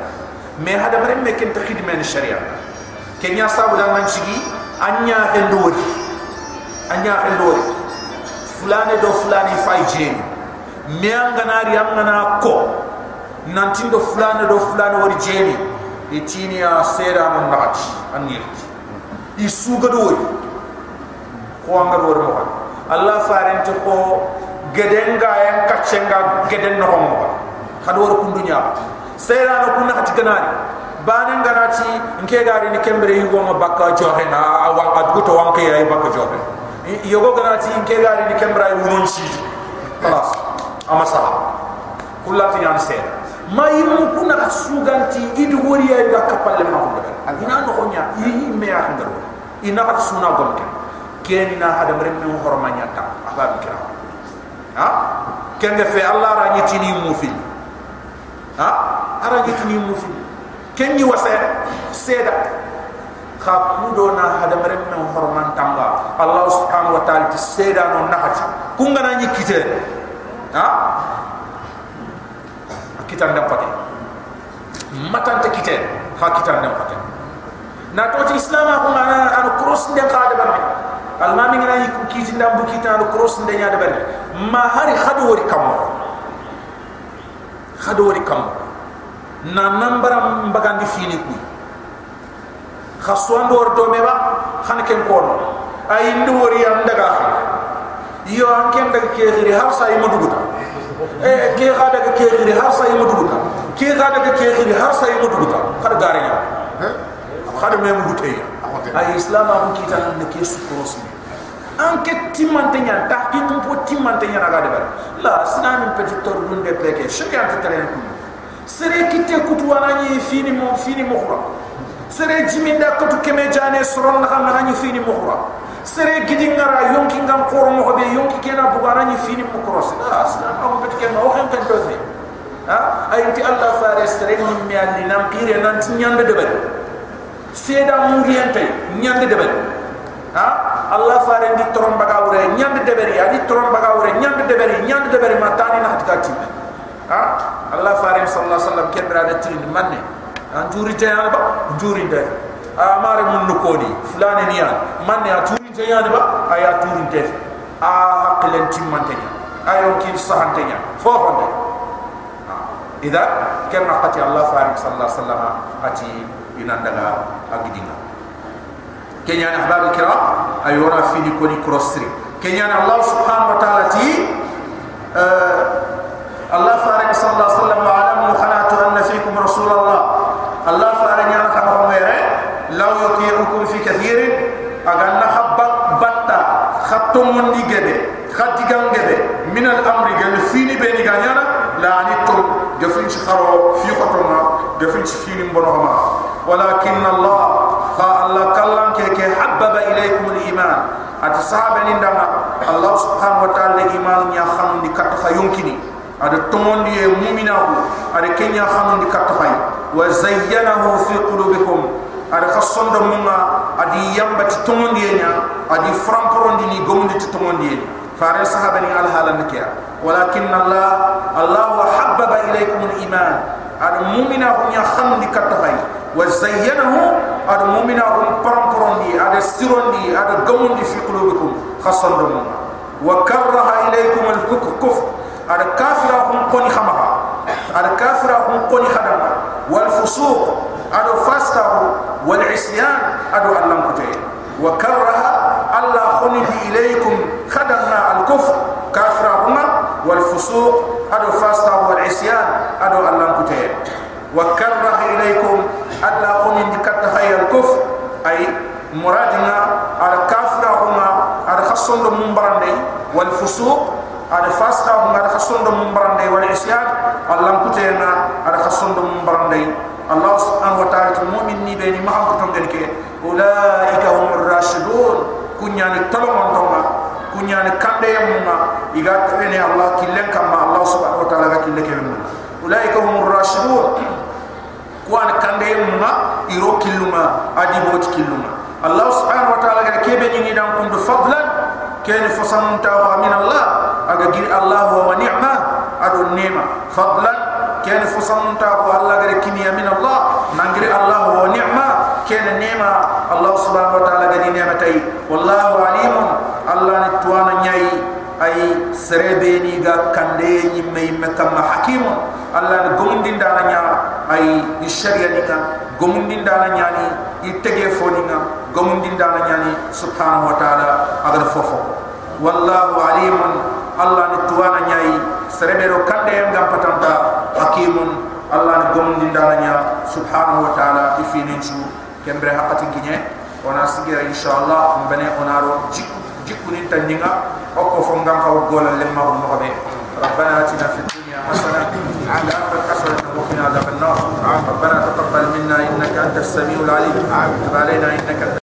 me hada marebe ken ta kidmene sharia kenya sabu dan man sigi anya endori anya endori fulane do fulani fay jeni me angana ri angana ko. Nantin do fulane do fulane wori jeni e tini ya sera mon nati anir i suga do ko anga wori mo allah farenti ko gedenga en kaccenga geden no mo hado wori kundunya sera no kunna hati kanari bane nganati nke gari ni kembere yugo ma bakka joxe na awa adguto wanke ay bakka joxe yogo gana ti inke gari ni kembra wunon si خلاص ama saha kullati yan se ma yimu kuna suganti idu woriya ga kapalle ma ko daga ina no honya yi me ya ngaro ina ka suna gomke ken na hada mare me hormanya ta abab kira ha? Ken de fe allah ra ni tini mu fi ha? Ara ni tini mu fi ken ni wasa seda ka kudo na hada merem men horman tanga allah subhanahu wa ta'ala ti seda no nahati kunga na nyikite ha? Kita ndam pate matante kite ha kita ndam pate na to ti islam ko mana? An cross de ka barbe almami ngana yiku kiti ndam bu kita an cross de nya de barbe ma hari khadu wori kam khadu wori kam na nambara mbagandi fini kuy khaswan dor do meba khan ken kono. Ay ndu wori am daga yo an ken daga ke khiri har sa yima duguta. E ke ga daga ke khiri har sa yima duguta. Ke ga daga ke khiri har sa yima duguta. Khar gare ya khar me ay islam am kita nan ke su cross an ke timante nya tahqiq po timante nya raga de la sinam petit tor dunde peke shaka ta taren ku sere kitte kutu wanani fini mo fini mo sere jiminda kotu keme jane soron na xam na fini mukhra sere gidi ngara yonki ngam koro mo be yonki kena bugara ni fini mu cross ah aslan amu bet ken o xam kan do fe ha? Ay ti allah fare sere ni mi andi nam pire nan ti nyande de bari seda muriyante nyande de bari ha? Allah fare ndi torom baga wure nyande de bari adi torom baga wure nyande de bari nyande de bari ma tani na hatka ti ha? Allah fare sallallahu alaihi wasallam kebra de tin manne an turi te yana ba turi te a mare mun no kodi fulane ni yan man ne a turi te yana ba aya turi te a haklen timmante nya ayo kin sahante nya fofo de ida kenna qati allah farik sallallahu alaihi wasallam ati inan daga agidinga kenya na habaru Kiram ayora fini koni crossri kenya na allah subhanahu wa ta'ala ti eh, allah farik sallallahu alaihi wasallam wa alamu anna fikum rasul allah allah farik yara kama humere law yuti'ukum fi kathirin. Agan la khabba batta khattum mundi gede khatti gangede min al amri gal fini beni ganyana la ani to gefin ci xaro fi xotoma gefin ci fini mbono xama ولكن الله فالله كلام كي حبب إليكم الإيمان. أتصحاب لندما الله سبحانه وتعالى إيمان يخمون دي كتفا يمكني أدى تمون دي مؤمنه أدى كن يخمون دي كتفا وزينه في قلوبكم. أدى خصون دمونا أدى يمبت تمون دي نيا. أدى فرانكرون دي لغمون دي تمون دي فارن صحابني على هذا ولكن الله الله حبب إليكم الإيمان. wa habbaba ilaykum aliman ada mu'mina hum ya khamdi katafai wa zayyanahu ada mu'mina hum framporondi ada sirondi ada gomundi fi qulubikum khasson da munga wa karaha ilaykum alkufr ada kafira hum qoni khamaha ada kafira hum qoni khadama wal fusuq ادو فاسته والعصيان ادو علم كتي وكره الله خني اليكم خدمنا ادو فاستا والعصيان ادو الله كتي وكره اليكم الا قوم قد تخيل الكفر اي مرادنا على كافر هما على خصم المنبراندي والفسوق على فاستا هما على خصم المنبراندي والعصيان الله كتي على خصم المنبراندي الله سبحانه وتعالى المؤمنين بيني ما هم كتم اولئك هم الراشدون كنيان التلمون تومان kunyani kande yamma iga tene allah killen kamma allah subhanahu wa ta'ala ga kille ke ulaika humur rashidun kuan kande yamma iro killuma adi bot killuma allah subhanahu wa ta'ala ga kebe ni dan kundu fadlan ken fosam ta min allah aga gir allah wa ni'ma adu nema fadlan ken fosam ta ko allah ga kimiya min allah nangri allah wa ni'ma ken nema allah subhanahu wa ta'ala ga ni nema tay wallahu alimun allah ni tuana nyai ay serebe ni ga kande ni me me kam hakimun allah ni gomundin dana nya ay sharia ni ga gomundin dana nya ni itege foni nga gomundin dana nya ni subhanahu wa ta'ala agar fofo wallahu alimun allah ni tuana nyai serebe ro kande yam gam patanta hakimun allah ni gomundin dana nya subhanahu wa ta'ala ifinin su kembre hakati kinye ona sigira inshallah mbene onaro jikku جكوني تنينغا أو كفونغا أو قولا لما هم مغبي ربنا أتنا في الدنيا حسنة على آخر حسنة وقنا عذاب النار. ربنا تقبل منا إنك أنت السميع العليم. تب علينا إنك